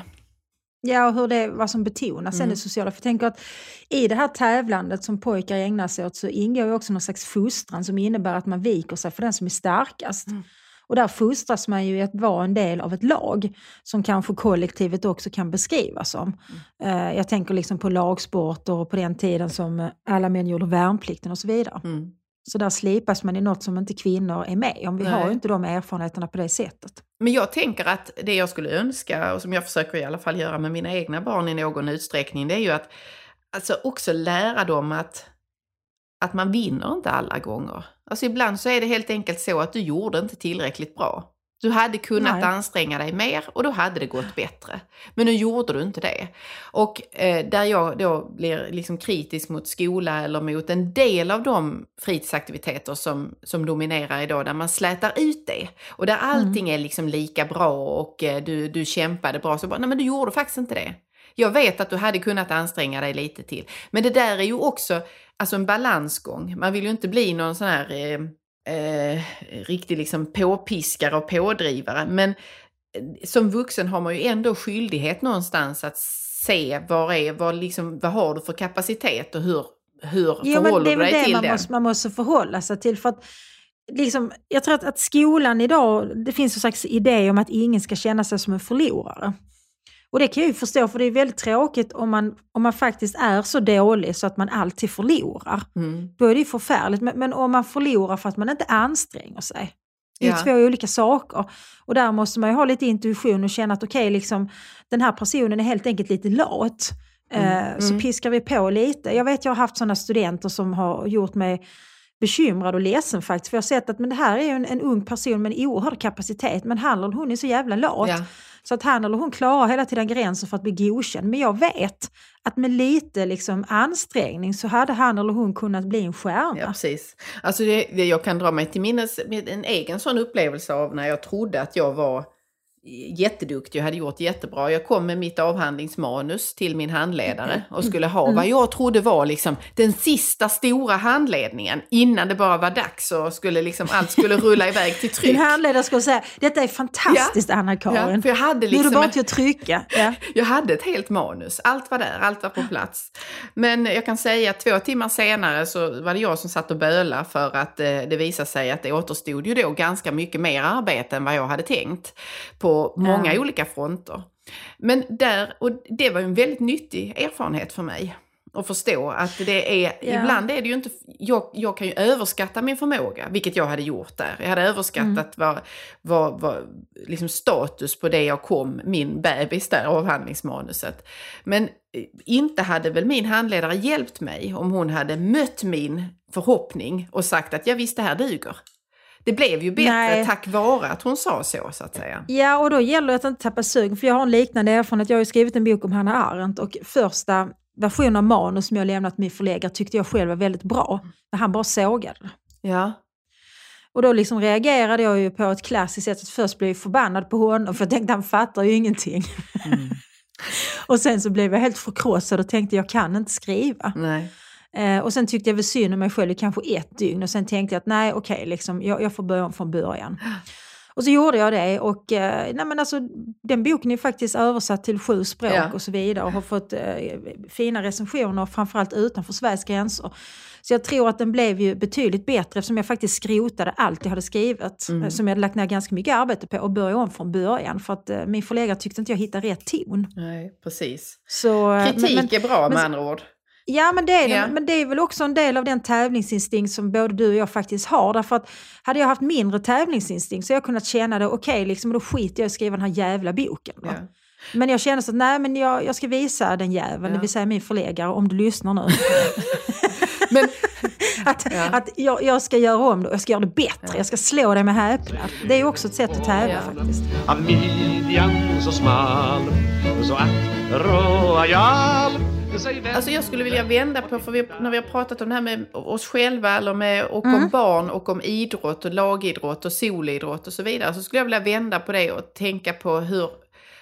C: Ja, och hur det, vad som betonas mm. det sociala. För jag tänker att i det här tävlandet som pojkar ägnar sig åt så ingår ju också någon slags fostran som innebär att man viker sig för den som är starkast. Mm. Och där fostras man ju i att vara en del av ett lag som kanske kollektivet också kan beskrivas som. Mm. Jag tänker liksom på lagsport och på den tiden som alla män gjorde värnplikten och så vidare. Mm. Så där slipas man i något som inte kvinnor är med om. Vi Nej. har ju inte de erfarenheterna på det sättet.
B: Men jag tänker att det jag skulle önska, och som jag försöker i alla fall göra med mina egna barn i någon utsträckning, det är ju att alltså också lära dem att att man vinner inte alla gånger. Alltså ibland så är det helt enkelt så att du gjorde inte tillräckligt bra. Du hade kunnat Nej. anstränga dig mer och då hade det gått bättre. Men nu gjorde du inte det. Och eh, där jag då blir liksom kritisk mot skola eller mot en del av de fritidsaktiviteter som, som dominerar idag, där man slätar ut det. Och där allting mm. är liksom lika bra och eh, du, du kämpade bra. Så bara, nej men du gjorde faktiskt inte det. Jag vet att du hade kunnat anstränga dig lite till. Men det där är ju också alltså en balansgång. Man vill ju inte bli någon sån här eh, eh, riktig liksom påpiskare och pådrivare. Men eh, som vuxen har man ju ändå skyldighet någonstans att se vad, är, vad, liksom, vad har du för kapacitet och hur, hur ja, förhåller du dig till
C: man
B: den?
C: Måste, man måste förhålla sig till. För att, liksom, jag tror att, att skolan idag, det finns en slags idé om att ingen ska känna sig som en förlorare. Och det kan jag ju förstå, för det är väldigt tråkigt om man, om man faktiskt är så dålig så att man alltid förlorar.
B: Mm.
C: Då är det ju förfärligt. Men, men om man förlorar för att man inte anstränger sig. Det är
B: Ja.
C: två olika saker. Och där måste man ju ha lite intuition och känna att okej, liksom, den här personen är helt enkelt lite lat. Eh, Så
B: Mm.
C: piskar vi på lite. Jag vet jag har haft sådana studenter som har gjort mig bekymrad och ledsen faktiskt. För jag har sett att men det här är en, en ung person med en oerhörd kapacitet men han eller hon är så jävla lat.
B: Ja.
C: Så att han eller hon klarar hela tiden gränsen för att bli godkänd. Men jag vet att med lite liksom ansträngning så hade han eller hon kunnat bli en stjärna.
B: Ja, precis. Alltså det, det jag kan dra mig till minnes med en egen sån upplevelse av när jag trodde att jag var jätteduktig och hade gjort jättebra. Jag kom med mitt avhandlingsmanus till min handledare och skulle ha vad jag trodde var liksom den sista stora handledningen innan det bara var dags och skulle liksom, allt skulle rulla iväg till tryck.
C: Din handledare skulle säga, detta är fantastiskt
B: Ja,
C: Anna-Karin.
B: jag hade
C: nu är det
B: liksom
C: bara till att trycka. Ja.
B: Jag hade ett helt manus, allt var där, allt var på plats. Men jag kan säga att två timmar senare så var det jag som satt och böla för att eh, det visade sig att det återstod ju då ganska mycket mer arbete än vad jag hade tänkt på många
C: Ja.
B: olika fronter. Men där, och det var ju en väldigt nyttig erfarenhet för mig. Att förstå att det är,
C: Ja.
B: ibland är det ju inte, jag, jag kan ju överskatta min förmåga, vilket jag hade gjort där. Jag hade överskattat vad, vad, vad liksom status på det jag kom, min bebis där, avhandlingsmanuset. Men eh, inte hade väl min handledare hjälpt mig om hon hade mött min förhoppning och sagt att jag visste det här duger. Det blev ju bättre
C: Nej.
B: tack vare att hon sa så, så att säga.
C: ja, och då gäller det att inte tappa sugen. För jag har en liknande erfarenhet. Jag har ju skrivit en bok om Hanna Arendt och första versionen av manus som jag lämnat min förläggare tyckte jag själv var väldigt bra. Men han bara sågade.
B: Ja.
C: Och då liksom reagerade jag ju på ett klassiskt sätt att först blev jag förbannad på honom för jag tänkte han fattar ju ingenting.
B: Mm.
C: och sen så blev jag helt förkrossad och tänkte jag kan inte skriva.
B: Nej.
C: Eh, och sen tyckte jag väl synd om mig själv i kanske ett dygn och sen tänkte jag att nej okej, liksom, jag, jag får börja om från början. Och så gjorde jag det och eh, nej, men alltså, den boken är faktiskt översatt till sju språk
B: Ja.
C: och så vidare och har fått eh, fina recensioner framförallt utanför Sveriges gränser. Så jag tror att den blev ju betydligt bättre eftersom jag faktiskt skrotade allt jag hade skrivit
B: Mm.
C: eh, som jag hade lagt ner ganska mycket arbete på och började om från början för att eh, min förläggare tyckte inte jag hittade rätt ton.
B: Nej, precis.
C: Så,
B: Kritik
C: men-
B: är bra med
C: men-
B: andra ord.
C: Ja, men det, är det.
B: Ja.
C: men det är väl också en del av den tävlingsinstinkt som både du och jag faktiskt har. Därför att hade jag haft mindre tävlingsinstinkt så hade jag kunnat känna det, okej, liksom, då skiter jag i att skriva den här jävla boken.
B: Ja.
C: Men jag känner så att nej, men jag, jag ska visa den jäveln,
B: Ja.
C: det vill säga min förläggare, om du lyssnar nu.
B: Men,
C: att
B: Ja.
C: att jag, jag ska göra om det, jag ska göra det bättre,
B: Ja.
C: jag ska slå dig med häpnad. Det är också ett sätt att tävla faktiskt.
A: Av midjan så smal Så ack royal
B: alltså jag skulle vilja vända på, för vi, när vi har pratat om det här med oss själva eller med, och om
C: Mm.
B: barn och om idrott och lagidrott och solidrott och så vidare, så skulle jag vilja vända på det och tänka på hur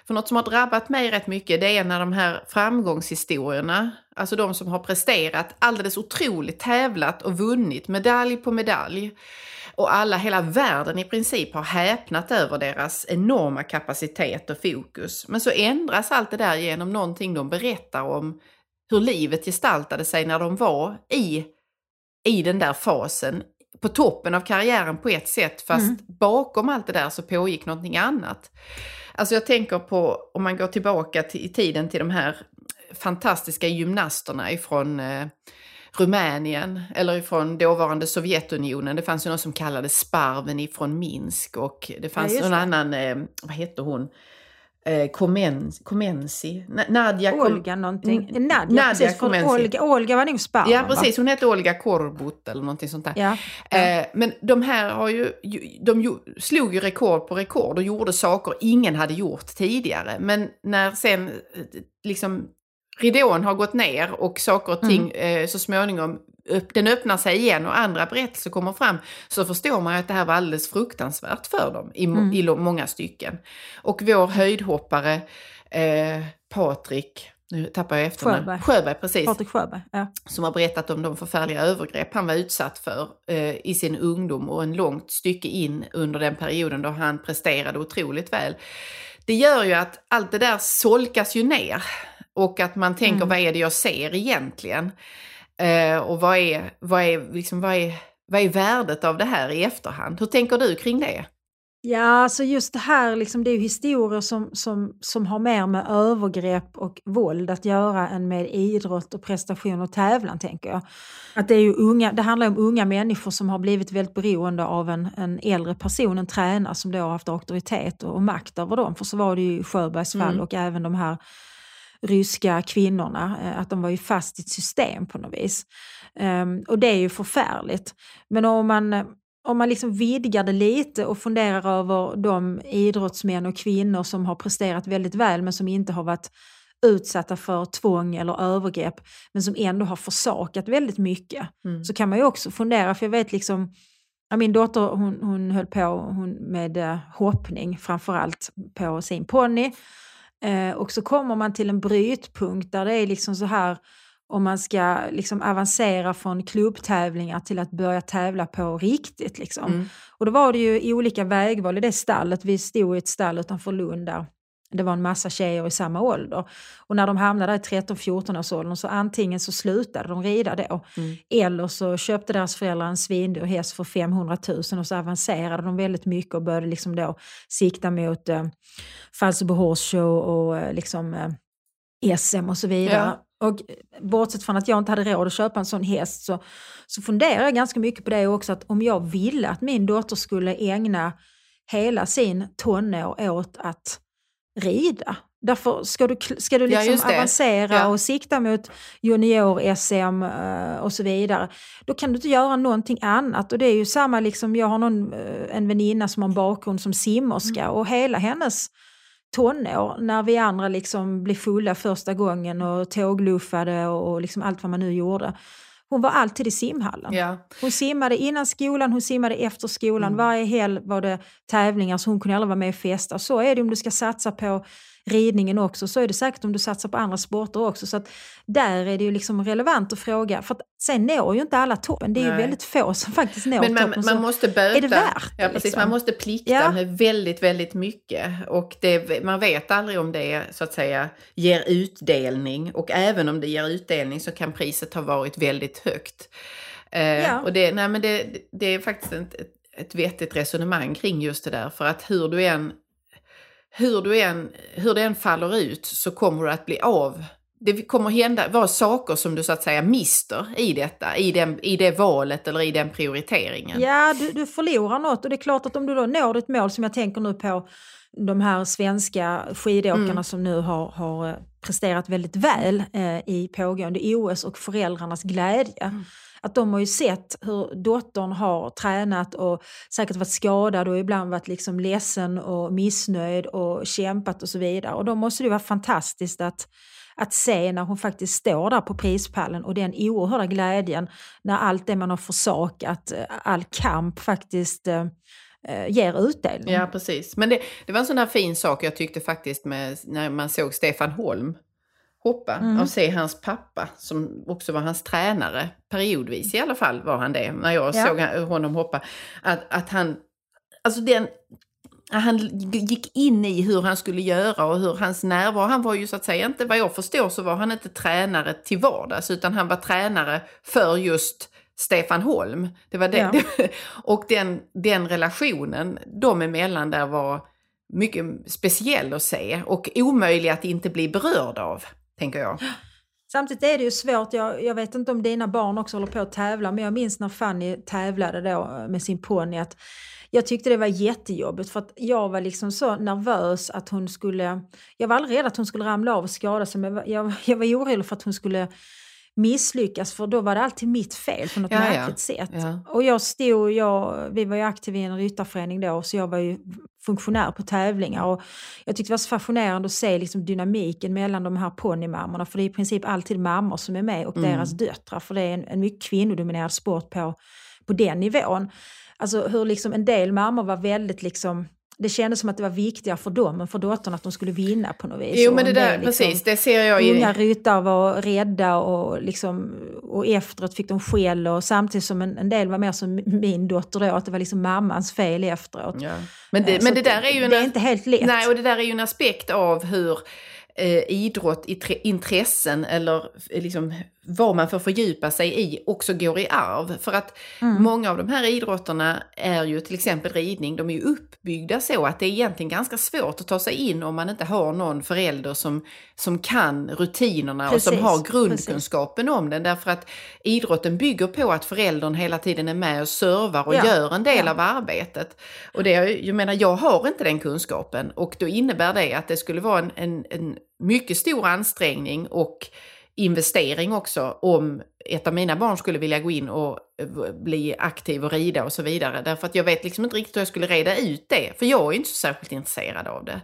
B: för något som har drabbat mig rätt mycket det är när de här framgångshistorierna, alltså de som har presterat alldeles otroligt, tävlat och vunnit medalj på medalj. Och alla, hela världen i princip har häpnat över deras enorma kapacitet och fokus. Men så ändras allt det där genom någonting de berättar om hur livet gestaltade sig när de var i, i den där fasen. På toppen av karriären på ett sätt, fast
C: Mm.
B: bakom allt det där så pågick någonting annat. Alltså jag tänker på, om man går tillbaka till, i tiden till de här fantastiska gymnasterna ifrån eh, Rumänien eller ifrån dåvarande Sovjetunionen. Det fanns ju någon som kallades Sparven ifrån Minsk och det fanns
C: just
B: någon
C: det.
B: annan, eh, vad hette hon? Eh, Komen, Komensi? Na- Nadja Kom-
C: Olga någonting.
B: Mm,
C: Nadja,
B: Nadja
C: precis. Olga, Olga var nog sparven
B: Ja, precis. Hon hette Olga Korbut eller någonting sånt där.
C: Ja.
B: Eh, men de här har ju, de ju, slog ju rekord på rekord och gjorde saker ingen hade gjort tidigare. Men när sen eh, liksom ridån har gått ner och saker och ting eh, så småningom den öppnar sig igen och andra berättelser kommer fram så förstår man att det här var alldeles fruktansvärt för dem i,
C: Mm.
B: i många stycken. Och vår höjdhoppare eh, Patrik, nu tappar jag efternamn.
C: Sjöberg.
B: Sjöberg, precis
C: Patrik Sjöberg. Ja.
B: som har berättat om de förfärliga övergrepp han var utsatt för eh, i sin ungdom och en långt stycke in under den perioden då han presterade otroligt väl. Det gör ju att allt det där solkas ju ner och att man tänker
C: Mm.
B: vad är det jag ser egentligen? Eh, och vad är, vad, är, liksom, vad, är, vad är värdet av det här i efterhand? Hur tänker du kring det?
C: Ja, alltså just det här, liksom, det är historier som, som, som har mer med övergrepp och våld att göra än med idrott och prestation och tävlan, tänker jag. Att det, är ju unga, det handlar om unga människor som har blivit väldigt beroende av en, en äldre person, en tränare som då har haft auktoritet och, och makt över dem. För så var det ju i Sjöbergs fall
B: Mm.
C: och även de här ryska kvinnorna, eh, att de var ju fast i ett system på något vis. Ehm, och det är ju förfärligt. Men om man, om man liksom vidgar det lite och funderar över de idrottsmän och kvinnor som har presterat väldigt väl men som inte har varit utsatta för tvång eller övergrepp men som ändå har försakat väldigt mycket.
B: Mm.
C: Så kan man ju också fundera, för jag vet liksom min dotter hon, hon höll på hon, med eh, hoppning framförallt på sin ponny. Eh, och så kommer man till en brytpunkt där det är liksom så här om man ska liksom avancera från klubbtävlingar till att börja tävla på riktigt. Liksom.
B: Mm.
C: Och då var det ju olika vägval i det stallet. Vi stod i ett stall utanför Lund där det var en massa tjejer i samma ålder. Och när de hamnade i 13-14 års åldern så antingen så slutade de rida då
B: Mm.
C: eller så köpte deras föräldrar en svindyr häst för 500 000 och så avancerade de väldigt mycket och började liksom då sikta mot eh, Falsterbo Horse Show och eh, liksom eh, SM och så vidare. Och eh, bortsett från att jag inte hade råd att köpa en sån häst så, så funderar jag ganska mycket på det också att om jag ville att min dotter skulle ägna hela sin tonår åt att rida. Därför ska du, ska du
B: Ja,
C: liksom
B: det.
C: avancera
B: Ja.
C: och sikta mot junior-SM eh, och så vidare. Då kan du inte göra någonting annat. Och det är ju samma, liksom, jag har någon, eh, en väninna som har en bakgrund som simmerska
B: Mm.
C: och hela hennes tonår när vi andra liksom blev fulla första gången och tågluffade och, och liksom allt vad man nu gjorde. Hon var alltid i simhallen.
B: Ja.
C: Hon simmade innan skolan, hon simmade efter skolan.
B: Mm.
C: Varje helg var det tävlingar så hon kunde aldrig vara med och festa. Så är det om du ska satsa på ridningen också. Så är det säkert om du satsar på andra sporter också. Så att där är det ju liksom relevant att fråga. För att sen når ju inte alla toppen. Det är ju
B: Nej.
C: väldigt få som faktiskt når
B: Men man,
C: toppen.
B: man måste böta.
C: är det värt
B: ja, precis,
C: liksom?
B: Man måste plikta
C: Ja.
B: med väldigt, väldigt mycket. Och det, man vet aldrig om det så att säga ger utdelning. Och även om det ger utdelning så kan priset ha varit väldigt högt. Eh,
C: Ja.
B: Och det, nej, men det, det är faktiskt ett, ett vettigt resonemang kring just det där. För att hur du än hur, du än, hur det än faller ut så kommer du att bli av. Det kommer hända, vara saker som du så att säga mister i detta, i, den, i det valet eller i den prioriteringen.
C: Ja, du, du förlorar något och det är klart att om du då når ditt mål som jag tänker nu på de här svenska skidåkarna
B: Mm.
C: som nu har, har eh, presterat väldigt väl eh, i pågående OS och föräldrarnas glädje.
B: Mm.
C: Att de har ju sett hur dottern har tränat och säkert varit skadad och ibland varit liksom ledsen och missnöjd och kämpat och så vidare. Och då måste det vara fantastiskt att, att se när hon faktiskt står där på prispallen och den oerhörda glädjen när allt det man har försakat, eh, all kamp faktiskt eh, eh, ger utdelning.
B: Ja, precis. Men det, det var en sån här fin sak jag tyckte faktiskt med när man såg Stefan Holm hoppa
C: Mm.
B: och se hans pappa som också var hans tränare, periodvis i alla fall var han det, när jag
C: Ja.
B: såg honom hoppa. Att, att han, alltså den, han gick in i hur han skulle göra och hur hans närvaro, han var ju så att säga inte, vad jag förstår så var han inte tränare till vardags utan han var tränare för just Stefan Holm. Det var det.
C: Ja.
B: och den, den relationen dem emellan där var mycket speciell att se och omöjlig att inte bli berörd av, tänker jag.
C: Samtidigt är det ju svårt, jag, jag vet inte om dina barn också håller på att tävla, men jag minns när Fanny tävlade då med sin ponny att jag tyckte det var jättejobbigt för att jag var liksom så nervös att hon skulle, jag var aldrig rädd att hon skulle ramla av och skada sig, men jag, jag var orolig för att hon skulle misslyckas för då var det alltid mitt fel på något
B: Ja, ja.
C: märkligt sätt.
B: Ja.
C: Och jag stod, jag, vi var ju aktiva i en ryttarförening då så jag var ju funktionär på tävlingar och jag tyckte det var så fascinerande att se liksom dynamiken mellan de här ponnymammorna för det är i princip alltid mammor som är med och
B: Mm.
C: deras döttrar för det är en, en mycket kvinnodominerad sport på, på den nivån. Alltså hur liksom en del mammor var väldigt liksom det kändes som att det var viktigare för dem än för dottern att de skulle vinna på något vis.
B: Jo men det där,
C: liksom-
B: precis, det ser jag
C: Unga
B: i...
C: ryttare var rädda och, liksom, och efteråt fick de skäll och samtidigt som en, en del var mer som min dotter då, att det var liksom mammans fel efteråt.
B: Ja. Men,
C: Eh,
B: det,
C: så
B: men det där är ju en...
C: Det är inte helt lätt.
B: Nej, och det där är ju en aspekt av hur eh, idrott, intressen eller eh, liksom vad man får fördjupa sig i också går i arv. För att
C: Mm.
B: många av de här idrotterna är ju till exempel ridning, de är ju uppbyggda så att det är egentligen ganska svårt att ta sig in om man inte har någon förälder som, som kan rutinerna och som
C: Precis,
B: har grundkunskapen om den. Därför att idrotten bygger på att föräldern hela tiden är med och servar och
C: Ja,
B: gör en del
C: ja.
B: av arbetet. Och det, är- jag menar, jag har inte den kunskapen och då innebär det att det skulle vara en, en, en mycket stor ansträngning och investering också om ett av mina barn skulle vilja gå in och eh, bli aktiv och rida och så vidare. Därför att jag vet liksom inte riktigt hur jag skulle reda ut det, för jag är inte så särskilt intresserad av det.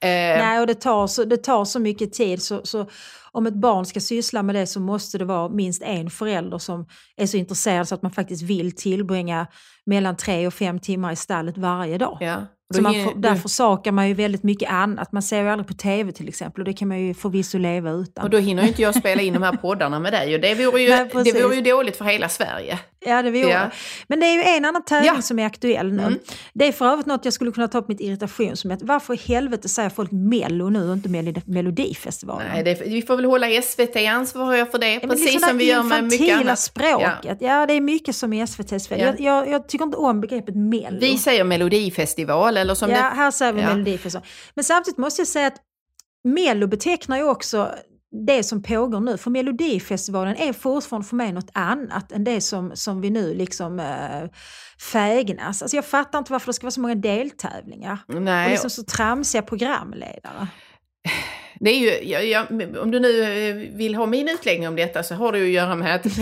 B: Eh,
C: Nej, och det tar så, det tar så mycket tid så, så om ett barn ska syssla med det så måste det vara minst en förälder som är så intresserad så att man faktiskt vill tillbringa mellan tre och fem timmar i stallet varje dag.
B: ja. Då
C: man får, där försakar man ju väldigt mycket annat. Man ser ju aldrig på tv till exempel och det kan man ju förvisso leva utan.
B: Och då hinner ju inte jag spela in de här poddarna med dig och det vore ju,
C: Nej,
B: det vore ju dåligt för hela Sverige.
C: Ja, det vore
B: Ja.
C: det. Men det är ju en annan tävling
B: Ja.
C: som är aktuell nu.
B: Mm.
C: Det är för övrigt något jag skulle kunna ta upp mitt irritation som är att varför i helvete säger folk Mello nu och inte Melodi- Melodifestivalen?
B: Nej, det, vi får väl hålla SVT ansvariga för det,
C: Ja,
B: precis
C: liksom
B: som vi
C: det
B: gör med mycket annat.
C: språket. Ja. det är mycket som i SVTs fel.
B: Ja.
C: Jag, jag, jag tycker inte om begreppet Mello.
B: Vi säger melodifestival eller som
C: ja,
B: det...
C: här säger vi
B: Ja.
C: Melodifestivalen. Men samtidigt måste jag säga att Mello betecknar ju också det som pågår nu. För Melodifestivalen är fortfarande för mig något annat än det som, som vi nu liksom äh, fägnas. Alltså jag fattar inte varför det ska vara så många deltävlingar. Och
B: Nej,
C: liksom så tramsiga programledare.
B: det är ju, jag, jag, om du nu eh, vill ha min utläggning om detta så har det ju att göra med att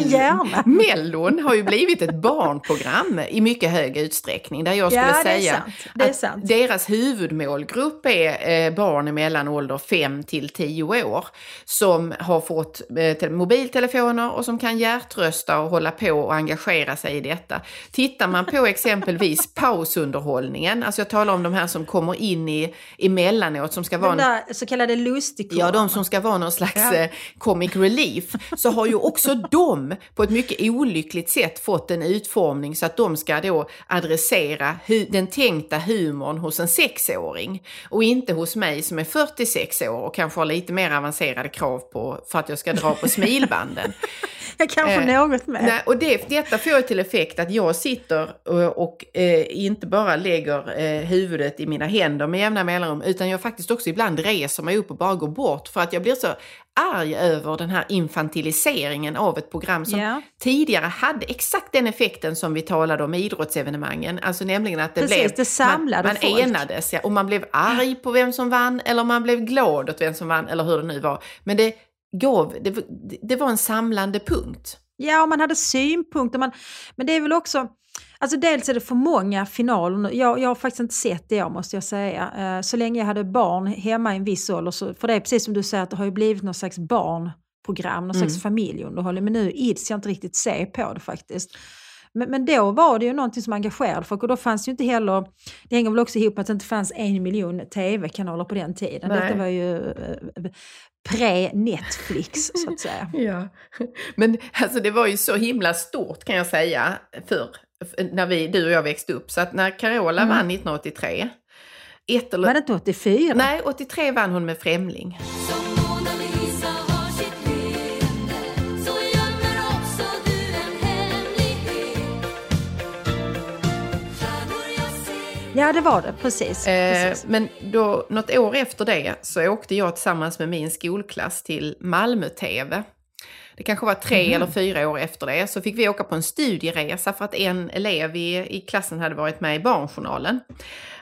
C: gärna.
B: Mellon har ju blivit ett barnprogram i mycket hög utsträckning. Där jag skulle
C: Ja,
B: säga att deras huvudmålgrupp är eh, barn mellan ålder 5 till 10 år som har fått eh, te- mobiltelefoner och som kan hjärtrösta och hålla på och engagera sig i detta. Tittar man på exempelvis pausunderhållningen, alltså jag talar om de här som kommer in i emellanåt som ska vara en
C: så kallade lustigkurrarna.
B: Ja, de som ska vara någon slags
C: Ja.
B: eh, comic relief, så har ju också de på ett mycket olyckligt sätt fått en utformning så att de ska då adressera den tänkta humorn hos en sexåring och inte hos mig som är 46 år och kanske har lite mer avancerade krav på för att jag ska dra på smilbanden.
C: Ja, kanske
B: Eh,
C: något mer.
B: Nej, och det, detta får till effekt att jag sitter och, och eh, inte bara lägger eh, huvudet i mina händer med jämna mellanrum, utan jag faktiskt också ibland reser mig upp och bara går bort för att jag blir så arg över den här infantiliseringen av ett program som
C: Ja.
B: tidigare hade exakt den effekten som vi talade om i idrottsevenemangen, alltså nämligen att det
C: Precis,
B: blev,
C: det samlade
B: man, man
C: folk.
B: enades ja, och man blev arg på vem som vann eller man blev glad åt vem som vann eller hur det nu var. Men det gav, det, det var en samlande punkt.
C: Ja, och man hade synpunkter. Man, men det är väl också... Alltså dels är det för många finaler nu. Jag, jag har faktiskt inte sett det, måste jag säga. Eh, Så länge jag hade barn hemma i en viss ålder, så, för det är precis som du säger, att det har ju blivit någon slags barnprogram, någon
B: Mm.
C: slags familjeunderhållning. Men nu ids jag inte riktigt se på det faktiskt. Men, men då var det ju någonting som engagerade folk och då fanns ju inte heller, det hänger väl också ihop med att det inte fanns en miljon tv-kanaler på den tiden.
B: Nej.
C: Detta var ju eh, pre-Netflix så att säga.
B: Ja, men alltså det var ju så himla stort kan jag säga förr, när vi, du och jag växte upp. Så att när Carola
C: Mm.
B: vann 1983, ett eller...
C: Var det inte 84?
B: Nej, 83 vann hon med Främling.
C: Ja, det var det. Precis.
B: Eh,
C: precis.
B: men då, något år efter det så åkte jag tillsammans med min skolklass till Malmö-TV. Det kanske var tre eller fyra år efter det, så fick vi åka på en studieresa för att en elev i, i klassen hade varit med i Barnjournalen.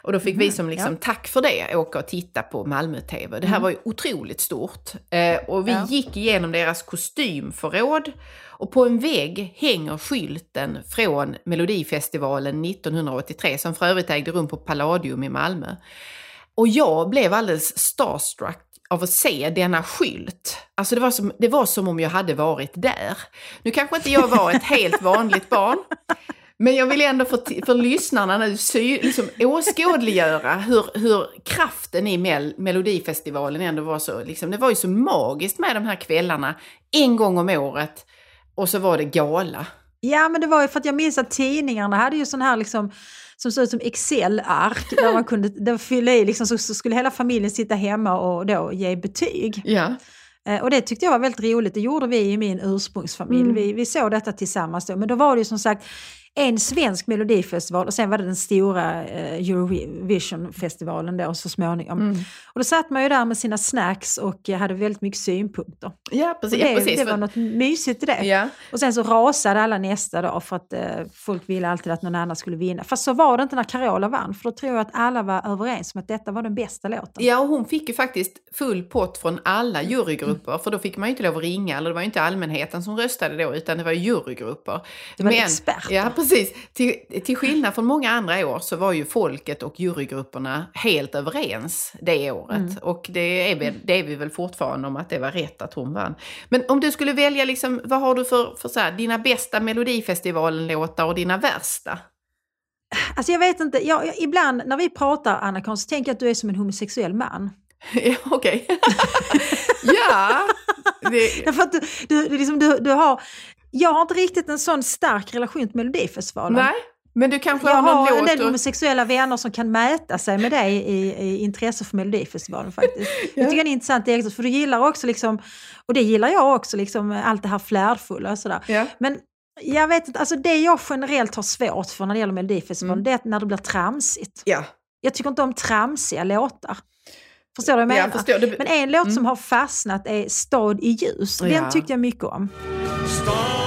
B: Och då fick vi som liksom tack för det åka och titta på Malmö-TV. Det här var ju otroligt stort. Eh, och vi
C: Ja.
B: gick igenom deras kostymförråd och på en vägg hänger skylten från Melodifestivalen 1983 som för övrigt ägde rum på Palladium i Malmö. Och jag blev alldeles starstruck av att se denna skylt. Alltså det var, som, det var som om jag hade varit där. Nu kanske inte jag var ett helt vanligt barn, men jag vill ändå för, för lyssnarna nu sy, liksom åskådliggöra hur, hur kraften i Mel, Melodifestivalen ändå var så, liksom, det var ju så magiskt med de här kvällarna en gång om året och så var det gala.
C: Ja, men det var ju för att jag minns att tidningarna hade ju sån här liksom som såg ut som Excel-ark där man kunde där fylla i, liksom, så, så skulle hela familjen sitta hemma och då ge betyg.
B: Ja.
C: Eh, och det tyckte jag var väldigt roligt. Det gjorde vi i min ursprungsfamilj.
B: Mm.
C: Vi, vi såg detta tillsammans då. Men då var det ju som sagt en svensk melodifestival och sen var det den stora eh, Eurovision-festivalen då så småningom.
B: Mm.
C: Och då satt man ju där med sina snacks och eh, hade väldigt mycket synpunkter.
B: Ja, precis.
C: det,
B: ja, precis.
C: det var något mysigt i det.
B: ja.
C: Och sen så rasade alla nästa dag för att eh, folk ville alltid att någon annan skulle vinna. Fast så var det inte när Carola vann, för då tror jag att alla var överens om att detta var den bästa låten.
B: Ja, och hon fick ju faktiskt full pott från alla jurygrupper, för då fick man ju inte lov att ringa, eller det var ju inte allmänheten som röstade då, utan det var jurygrupper.
C: Det var experter.
B: Ja, precis. Till, till skillnad från många andra år så var ju folket och jurygrupperna helt överens det året.
C: Mm.
B: Och det är, väl, det är vi väl fortfarande om att det var rätt att hon vann. Men om du skulle välja, liksom, vad har du för, för så här, dina bästa Melodifestivalen-låtar och dina värsta?
C: Alltså jag vet inte, jag, jag, ibland när vi pratar Anna så tänker jag att du är som en homosexuell man.
B: Ja, Okej. ja. Det,
C: Därför att du, du, liksom, du, du har, jag har inte riktigt en sån stark relation till Melodifestivalen.
B: nej, men du kanske
C: Jag
B: har någon
C: har en del
B: och-
C: homosexuella vänner som kan mäta sig med dig i, i intresse för Melodifestivalen faktiskt. Jag tycker det är en intressant egenskap, för du gillar också, liksom, och det gillar jag också, liksom, allt det här flärdfulla och sådär.
B: Ja.
C: Men jag vet inte, alltså det jag generellt har svårt för när det gäller Melodifestivalen,
B: Mm.
C: det är att när det blir tramsigt.
B: Ja,
C: Jag tycker inte om tramsiga låtar. Förstår du vad jag menar?
B: jag förstår. Du,
C: Men en låt
B: Mm.
C: som har fastnat är Stad i ljus. Den
B: Ja.
C: tyckte jag mycket om.
E: Stad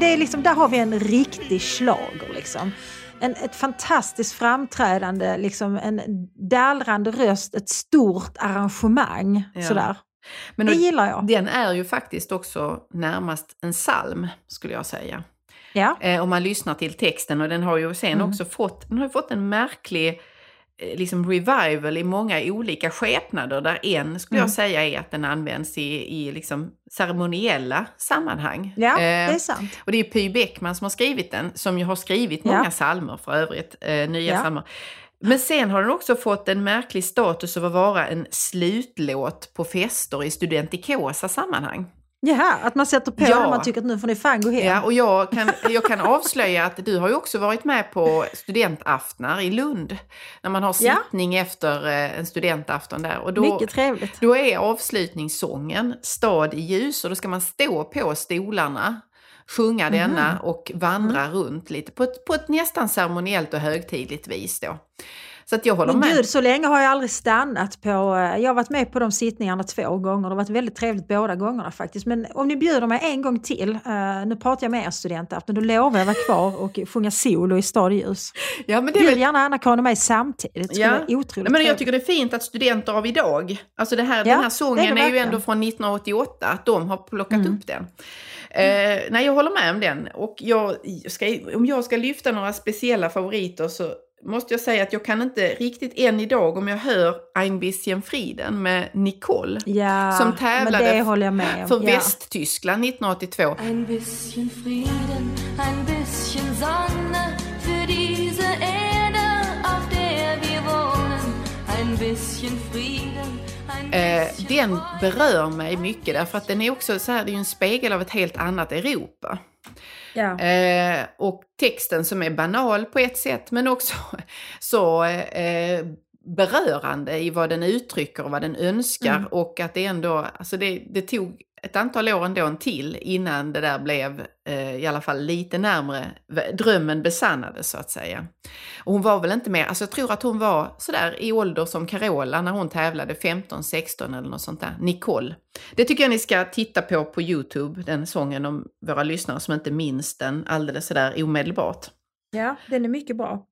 C: Det, är liksom, där har vi en riktig slager liksom. En, ett fantastiskt framträdande, liksom en dallrande röst, ett stort arrangemang.
B: Ja.
C: Sådär.
B: men
C: Det gillar jag.
B: Den är ju faktiskt också närmast en psalm, skulle jag säga.
C: Ja.
B: Eh, om man lyssnar till texten. Och den har ju sen
C: Mm.
B: också fått, den har fått en märklig liksom revival i många olika skepnader. Där en, skulle
C: Mm.
B: jag säga, är att den används i, i liksom ceremoniella sammanhang.
C: ja,
B: Eh,
C: det är sant.
B: Och det är Py Bäckman som har skrivit den, som ju har skrivit
C: Ja.
B: många psalmer för övrigt, eh, nya
C: Ja.
B: psalmer. Men sen har den också fått en märklig status av att vara en slutlåt på fester i studentikosa sammanhang.
C: Jaha, att man sätter på
B: Ja.
C: när man tycker att nu får ni fan gå hem.
B: Ja, och jag kan, jag kan avslöja att du har ju också varit med på studentaftnar i Lund. När man har
C: Ja.
B: sittning efter eh, en studentafton där. Och då,
C: Mycket trevligt.
B: då är avslutningssången Stad i ljus och då ska man stå på stolarna, sjunga
C: Mhm.
B: denna och vandra
C: Mm.
B: runt lite på ett, på ett nästan ceremoniellt och högtidligt vis då. Så att jag håller
C: Men
B: med.
C: gud, så länge har jag aldrig stannat på... eh, Jag har varit med på de sittningarna två gånger. Det har varit väldigt trevligt båda gångerna faktiskt. Men om ni bjuder mig en gång till, eh, nu pratar jag med er studentafton, då lovar jag vara kvar och sjunga solo i Stad.
B: Ja, men det är
C: Bjud
B: väl
C: gärna Anna-Karin och mig samtidigt. Det
B: Ja.
C: vara otroligt
B: men jag
C: trevligt.
B: tycker det är fint att studenter av idag, alltså det här,
C: Ja,
B: den här
C: är
B: sången
C: det
B: är, ju
C: verkligen.
B: ändå från 1988, att de har plockat
C: Mm.
B: upp den. Eh, nej, jag håller med om den. Och jag ska, om jag ska lyfta några speciella favoriter så måste jag säga att jag kan inte riktigt än idag, om jag hör Ein bisschen Frieden med Nicole,
C: Ja,
B: som tävlade
C: det håller jag med om.
B: för
C: ja.
B: Västtyskland 1982.
F: Ein bisschen Frieden, ein bisschen Sonne für diese Erde, auf der wir wohnen. Ein bisschen Frieden, ein
B: Eh, den berör mig mycket därför att den är också så här, det är ju en spegel av ett helt annat Europa.
C: Ja.
B: Eh, och texten som är banal på ett sätt men också så eh, berörande i vad den uttrycker och vad den önskar
C: Mm.
B: och att det ändå, alltså det, det tog ett antal år ändå en till innan det där blev eh, i alla fall lite närmre drömmen besannades så att säga. Och hon var väl inte mer, alltså jag tror att hon var sådär i ålder som Carola när hon tävlade 15-16 eller något sånt där, Nicole. Det tycker jag ni ska titta på på Youtube, den sången om våra lyssnare som inte minns den alldeles sådär omedelbart.
C: ja, den är mycket bra.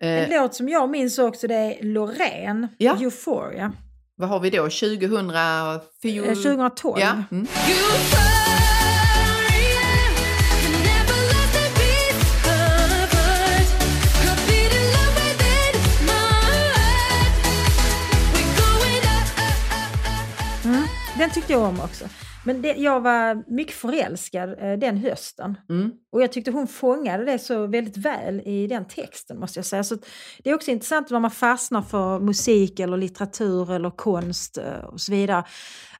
B: Eh,
C: En låt som jag minns också det är Loreen,
B: Ja.
C: Euphoria,
B: vad har vi då, 2004?
C: eh, 2012.
B: Ja, mm.
C: Mm, den tyckte jag om också. Men det, jag var mycket förälskad eh, den hösten.
B: Mm.
C: Och jag tyckte hon fångade det så väldigt väl i den texten måste jag säga. Så det är också intressant när man fastnar för musik eller litteratur eller konst eh, och så vidare.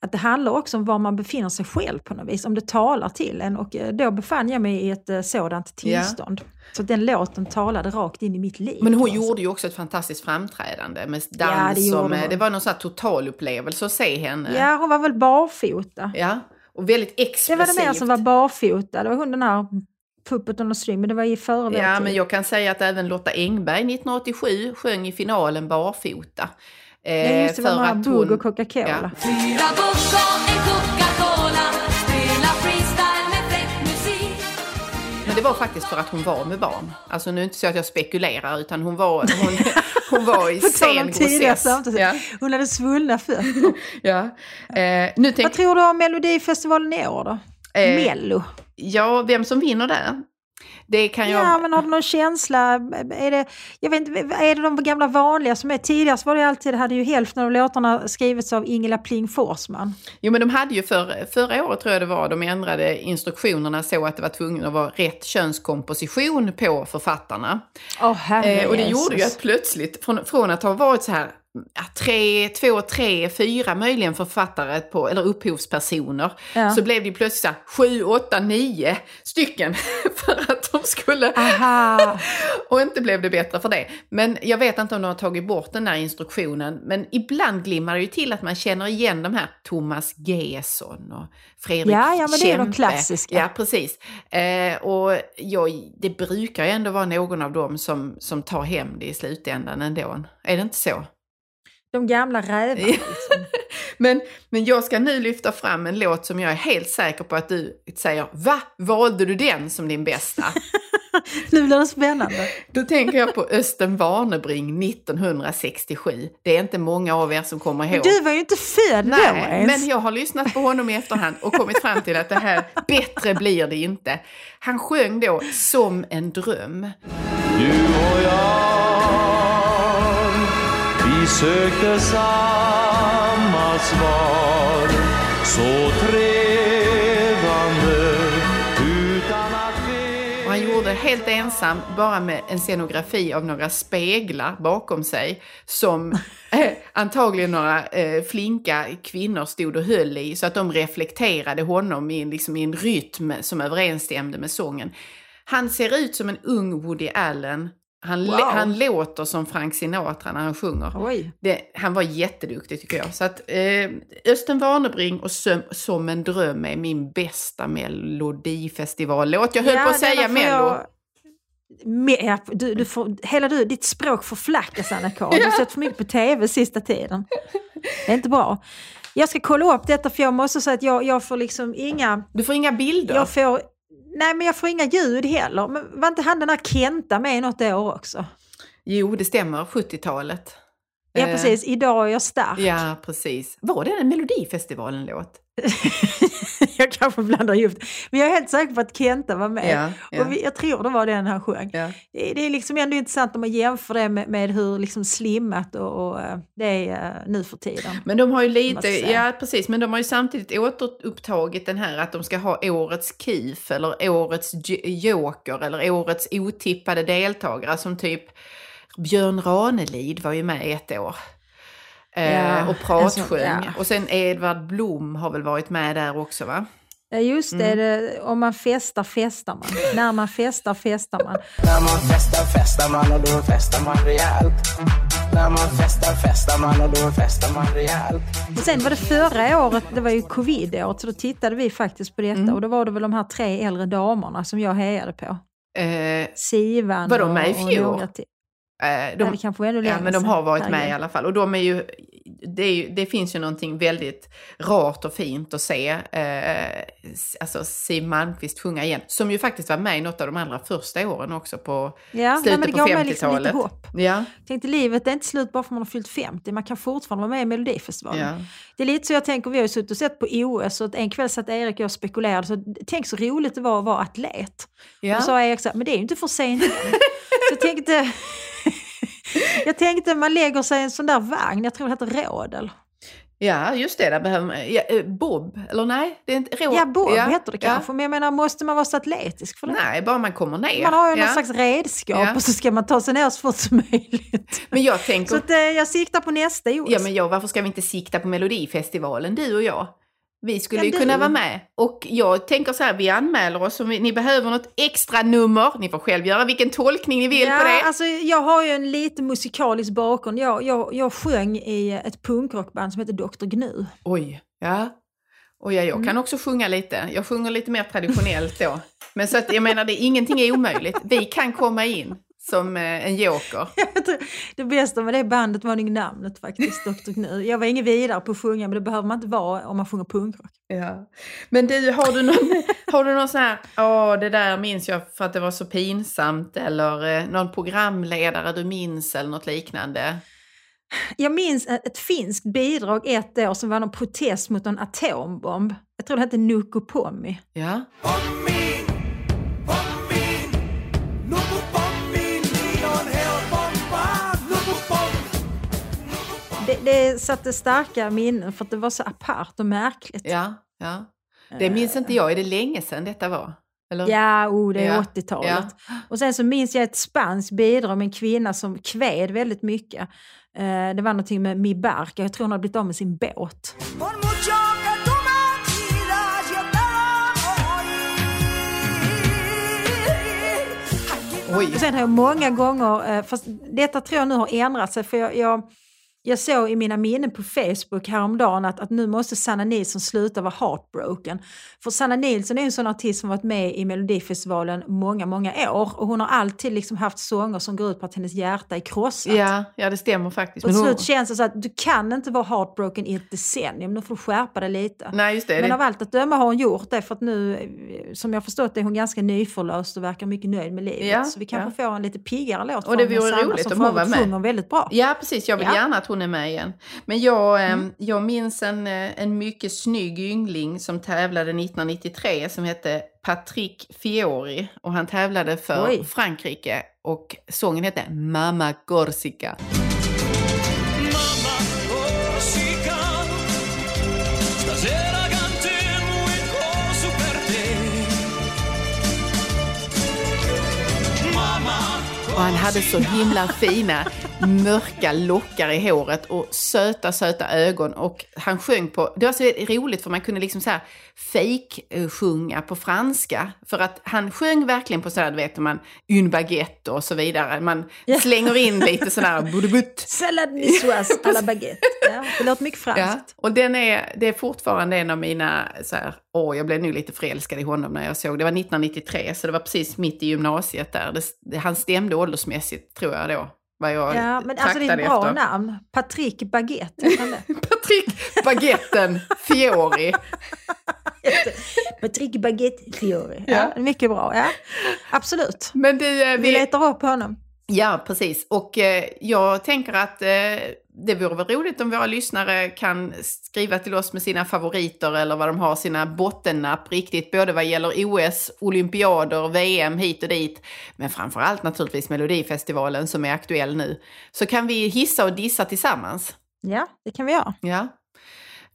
C: Att det handlar också om var man befinner sig själv på något vis, om det talar till en. Och eh, då befann jag mig i ett eh, sådant tillstånd. Så att den låten talade rakt in i mitt liv.
B: Men hon gjorde ju också ett fantastiskt framträdande med
C: Ja, det
B: dans
C: gjorde
B: och med,
C: hon.
B: det var någon sån här totalupplevelse att se henne.
C: Ja, hon var väl barfota.
B: Ja, och väldigt
C: Det
B: expressivt.
C: var det mer som var barfota. Det var hon den här Puppet on the string, men det var i före vår
B: Ja,
C: tid.
B: men jag kan säga att även Lotta Engberg 1987 sjöng i finalen barfota. Eh,
C: Ja, just det, var med Bugg och Coca-Cola.
B: Ja.
F: Fyra och en Coca-Cola
B: Men det var faktiskt för att hon var med barn. Alltså nu är det inte så att jag spekulerar utan hon var, hon, hon var i sen
C: samtal.
B: Ja,
C: Hon hade svullna fötter.
B: ja. Eh, nu
C: Vad
B: tänk,
C: tror du om Melodifestivalen i år då?
B: Eh,
C: Mello?
B: ja, vem som vinner där? Det kan jag...
C: Ja, men har du någon känsla? Är det, jag vet inte, är det de gamla vanliga som är? Tidigare så var det alltid, hade ju hälften av låtarna skrivits av Ingela Pling Forsman.
B: Jo, men de hade ju för, förra året tror jag det var, de ändrade instruktionerna så att det var tvungen att vara rätt könskomposition på författarna.
C: Herre
B: Eh, och det
C: Jesus.
B: gjorde ju att plötsligt, från, från att ha varit så här tre, två, tre, fyra möjligen författare på, eller upphovspersoner,
C: Ja.
B: så blev det plötsligt så här, sju, åtta, nio stycken för att de skulle...
C: Aha.
B: Och inte blev det bättre för det. Men jag vet inte om de har tagit bort den där instruktionen. Men ibland glimmar det ju till att man känner igen de här Thomas Gesson och Fredrik
C: Ja, ja, men det är de klassiska.
B: Ja, precis. Eh, och jag, det brukar ju ändå vara någon av dem som, som tar hem det i slutändan ändå. Är det inte så?
C: De gamla rävarna.
B: Ja. Men, men jag ska nu lyfta fram en låt som jag är helt säker på att du säger Va? Valde du den som din bästa?
C: Nu blir det spännande.
B: Då tänker jag på Östen Warnerbring 1967. Det är inte många av er som kommer ihåg.
C: Du var ju inte född då ens.
B: men jag har lyssnat på honom i efterhand och kommit fram till att det här, bättre blir det inte. Han sjöng då Som en dröm.
E: Du och jag sökte samma svar Så trevande utan att
B: veta... han gjorde helt ensam, bara med en scenografi av några speglar bakom sig som eh, antagligen några eh, flinka kvinnor stod och höll i så att de reflekterade honom i, en- liksom, i en rytm som överensstämde med sången. Han ser ut som en ung Woody Allen. Han,
C: Wow.
B: han låter som Frank Sinatra när han sjunger. Det, han var jätteduktig tycker jag. Så att eh, Östen Warnerbring och som, som en dröm är min bästa melodifestivallåt. Jag höll på att säga mello.
C: jag- Me- ja, du, du får, hela du, ditt språk förflackas Anna-Karin. Du har sett för mycket på tv sista tiden. Det är inte bra. Jag ska kolla upp detta för jag måste säga att jag, jag får liksom inga...
B: Du får inga bilder.
C: Jag får, nej men jag får inga ljud heller. Men var inte han den här Kenta med i något år också?
B: Jo, det stämmer. 70-talet.
C: Ja
B: Eh,
C: precis, idag är jag stark.
B: Ja, precis. Var det en Melodifestivalen-låt?
C: jag kanske blandar ihop. Men jag är helt säker på att Kenta var med.
B: Ja, ja.
C: Och vi, jag tror det var den han sjöng.
B: Ja.
C: Det, det är liksom ändå intressant om man jämför det med, med hur liksom slimmat och, och eh, det är eh, nu för tiden.
B: Men de har ju lite, ja precis, men de har ju samtidigt återupptagit den här att de ska ha årets KIF eller årets joker eller årets otippade deltagare som typ Björn Ranelid var ju med ett år. Eh,
C: Ja,
B: och pratsjöng.
C: alltså, ja.
B: Och sen Edvard Blom har väl varit med där också va?
C: Ja just det,
B: Mm.
C: det, om man festar festar man. När man festar festar man.
G: När man festar festar man och då festar man rejält. När man festar festar man och då festar man rejält.
C: Och sen var det förra året, det var ju covid-året, så då tittade vi faktiskt på detta
B: Mm.
C: och då var det väl de här tre äldre damerna som jag hejade på.
B: Eh,
C: Sivan
B: Var de med i fjol? Eh,
C: Ja,
B: de, Ja,
C: längre
B: men de har varit med i alla fall. Och de är ju, det, är ju, det finns ju någonting väldigt rart och fint att se. Eh, alltså Siw Malmkvist sjunga igen. Som ju faktiskt var med i något av de allra första åren också på
C: Ja, nej,
B: slutet
C: men det
B: på
C: gav mig liksom
B: 50-talet.
C: lite hopp.
B: Ja,
C: Tänkte livet är inte slut bara för att man har fyllt 50, man kan fortfarande vara med i Melodifestivalen.
B: ja.
C: Det är lite så jag tänker, vi har ju suttit och sett på OS och en kväll satt Erik och jag och spekulerade, så tänk så roligt det var att vara atlet.
B: ja.
C: Och så sa Erik så här, men det är ju inte för sent. Så jag tänkte, jag tänkte man lägger sig i en sån där vagn, jag tror det heter rådel.
B: Ja, just det. Där behöver man, ja, eh, Bob, eller nej? Det är inte, rå,
C: Ja, Bob
B: ja,
C: heter det
B: ja.
C: kanske. Men jag menar, måste man vara så atletisk för det?
B: Nej, bara man kommer ner.
C: Man har ju
B: ja.
C: någon slags redskap
B: Ja.
C: och så ska man ta sig ner så fort som möjligt.
B: Men jag tänker...
C: Så att, eh, jag siktar på nästa OS.
B: Ja, men jag, varför ska vi inte sikta på Melodifestivalen, du och jag? Vi skulle
C: Ja,
B: ju
C: du.
B: kunna vara med. Och jag tänker så här, vi anmäler oss om vi, ni behöver något extra nummer. Ni får själv göra vilken tolkning ni vill
C: ja,
B: på det.
C: Alltså, jag har ju en lite musikalisk bakgrund. Jag, jag, jag sjöng i ett punkrockband som heter Dr. Gnu.
B: Oj, ja. Och ja, jag
C: Mm.
B: kan också sjunga lite. Jag sjunger lite mer traditionellt då. Men så att jag menar, det, ingenting är omöjligt. Vi kan komma in som eh, en joker.
C: Det bästa med det bandet var nog namnet faktiskt, Dr. Gnu. Jag var ingen vidare på att sjunga, men det behöver man inte vara om man sjunger punkrock.
B: Ja. Men du, har du någon, har du någon sån här, åh det där minns jag för att det var så pinsamt eller eh, någon programledare du minns eller något liknande?
C: Jag minns ett, ett finskt bidrag ett år som var någon protest mot en atombomb. Jag tror det hette Nukopommi.
B: Ja.
C: Det, det satte starka minnen för att det var så apart och märkligt.
B: Ja, ja. Det minns inte jag, är det länge sedan detta var? Eller?
C: Ja, oh, det är
B: Ja,
C: 80-talet. Och sen så minns jag ett spanskt bidrag med en kvinna som kved väldigt mycket. Eh, det var någonting med Mi Barca, jag tror hon hade blivit av med sin båt.
B: Oj.
C: Och sen har jag många gånger, eh, fast detta tror jag nu har ändrat sig, för jag, jag, jag såg i mina minnen på Facebook häromdagen att, att nu måste Sanna Nilsson sluta vara heartbroken. För Sanna Nilsson är en sån artist som varit med i Melodifestivalen många, många år och hon har alltid liksom haft sånger som går ut på att hennes hjärta är krossat.
B: Ja, ja, det stämmer faktiskt.
C: Och till slut känns det så att du kan inte vara heartbroken i ett decennium, nu får du skärpa dig lite.
B: Nej, just det.
C: Men
B: det
C: av allt att döma har hon gjort det för att nu, som jag förstått det, är hon ganska nyförlöst och verkar mycket nöjd med livet.
B: Ja,
C: så vi kanske får en lite piggare låt
B: Och det vore
C: Sanna
B: roligt
C: som
B: om
C: för
B: hon var
C: övrigt
B: med.
C: sjunger väldigt bra.
B: Ja, precis. Jag vill
C: Ja.
B: Gärna att hon är med igen. Men jag, eh, jag minns en, eh, en mycket snygg yngling som tävlade 1993 som hette Patrick Fiori. Och han tävlade för
C: Oj.
B: Frankrike och sången hette Mamma Corsica. Och han hade så himla fina mörka lockar i håret och söta, söta ögon. Och han sjöng på, det var så roligt för man kunde liksom så här fake sjunga på franska. För att han sjöng verkligen på sådär, du vet, man une baguette och så vidare. Man slänger in lite sådär budubutt.
C: Salad niçoise à la baguette. Ja, det låter mycket franskt.
B: Ja, och den är, det är fortfarande en av mina, så här, åh, jag blev nu lite förälskad i honom när jag såg, det var 1993, så det var precis mitt i gymnasiet där. Det, han stämde åldersmässigt, tror jag då, vad jag
C: Ja, men alltså det är ett bra
B: efter.
C: namn. Patrick Baguette. det?
B: Patrick Baguetten Fiori.
C: Patrick Baguette Fiori. Ja.
B: Ja.
C: det mycket bra. Ja. Absolut.
B: Men du, eh,
C: Vi
B: vi,
C: letar upp honom.
B: ja precis. Och eh, jag tänker att eh, det vore väl roligt om våra lyssnare kan skriva till oss med sina favoriter eller vad de har sina bottennapp riktigt, både vad gäller OS, olympiader, VM hit och dit, men framför allt naturligtvis Melodifestivalen som är aktuell nu. Så kan vi hissa och dissa tillsammans.
C: Ja, det kan vi göra.
B: Ja.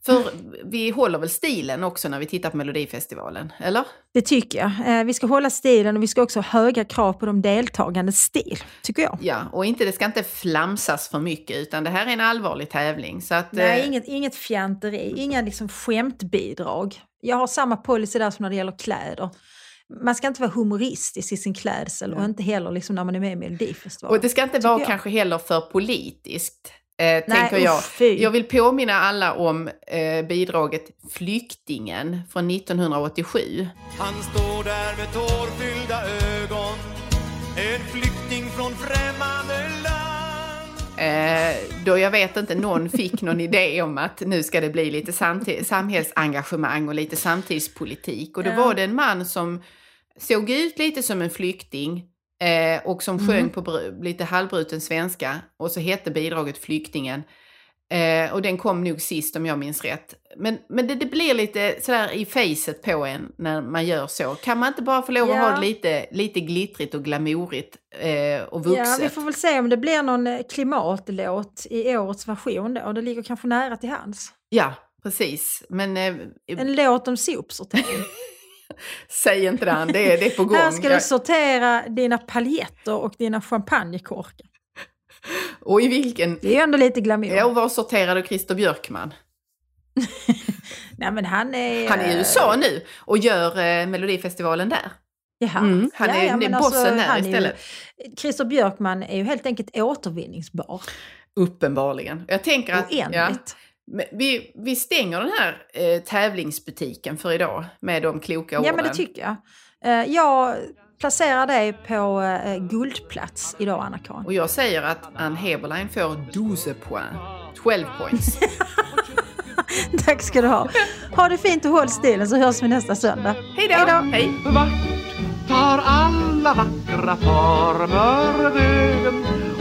B: För vi håller väl stilen också när vi tittar på Melodifestivalen, eller?
C: Det tycker jag. Eh, vi ska hålla stilen och vi ska också ha höga krav på de deltagandes stil, tycker jag.
B: Ja, och inte, det ska inte flamsas för mycket utan det här är en allvarlig tävling. Så att,
C: Nej,
B: eh,
C: inget, inget fjanteri, inga liksom skämtbidrag. Jag har samma policy där som när det gäller kläder. Man ska inte vara humoristisk i sin klädsel och inte heller liksom när man är med i Melodifestivalen.
B: Och det ska inte vara
C: jag.
B: kanske heller för politiskt. Eh,
C: Nej,
B: tänker jag. jag vill påminna alla om eh, bidraget Flyktingen från 1987.
E: Han står där med tårfyllda ögon En flykting från främmande land
B: Eh, då jag vet inte, någon fick någon idé om att nu ska det bli lite samhällsengagemang och lite samtidspolitik. Och då
C: Ja.
B: var det en man som såg ut lite som en flykting eh, och som sjöng på br- lite halvbruten svenska. Och så hette bidraget Flyktingen. Eh, och den kom nog sist om jag minns rätt. Men, men det, det blir lite sådär i facet på en när man gör så. Kan man inte bara få lov att
C: Ja.
B: ha det lite, lite glittrigt och glamourigt eh, och vuxet?
C: Ja, vi får väl se om det blir någon eh, klimatlåt i årets version då. Och det ligger kanske nära till hands.
B: Ja, precis. Men eh,
C: En låt om sopsortering.
B: säg inte det, det är, det är på gång.
C: Här ska du sortera dina paljetter och dina champagnekorkar.
B: Och i vilken...
C: Det är ju ändå lite glamour.
B: Ja, och var sorterar du Christer Björkman?
C: Nej men han är...
B: Han är i USA nu och gör eh, Melodifestivalen där.
C: Jaha.
B: Mm, han är- det är bossen där
C: han är ju-
B: istället.
C: Christer Björkman är ju helt enkelt återvinningsbar.
B: Uppenbarligen. Jag tänker att... Ja,
C: Oändligt.
B: men vi, vi stänger den här eh, tävlingsbutiken för idag med de kloka orden.
C: Ja, men det tycker jag. Eh, jag placerar dig på eh, guldplats idag, Anna-Karin.
B: Och jag säger att Ann Heberlein får 12 poäng. 12 points.
C: Tack ska du ha. Ha det fint och håll stilen så hörs vi nästa söndag.
B: Hej då! Hej!
A: Vart tar alla vackra former vägen?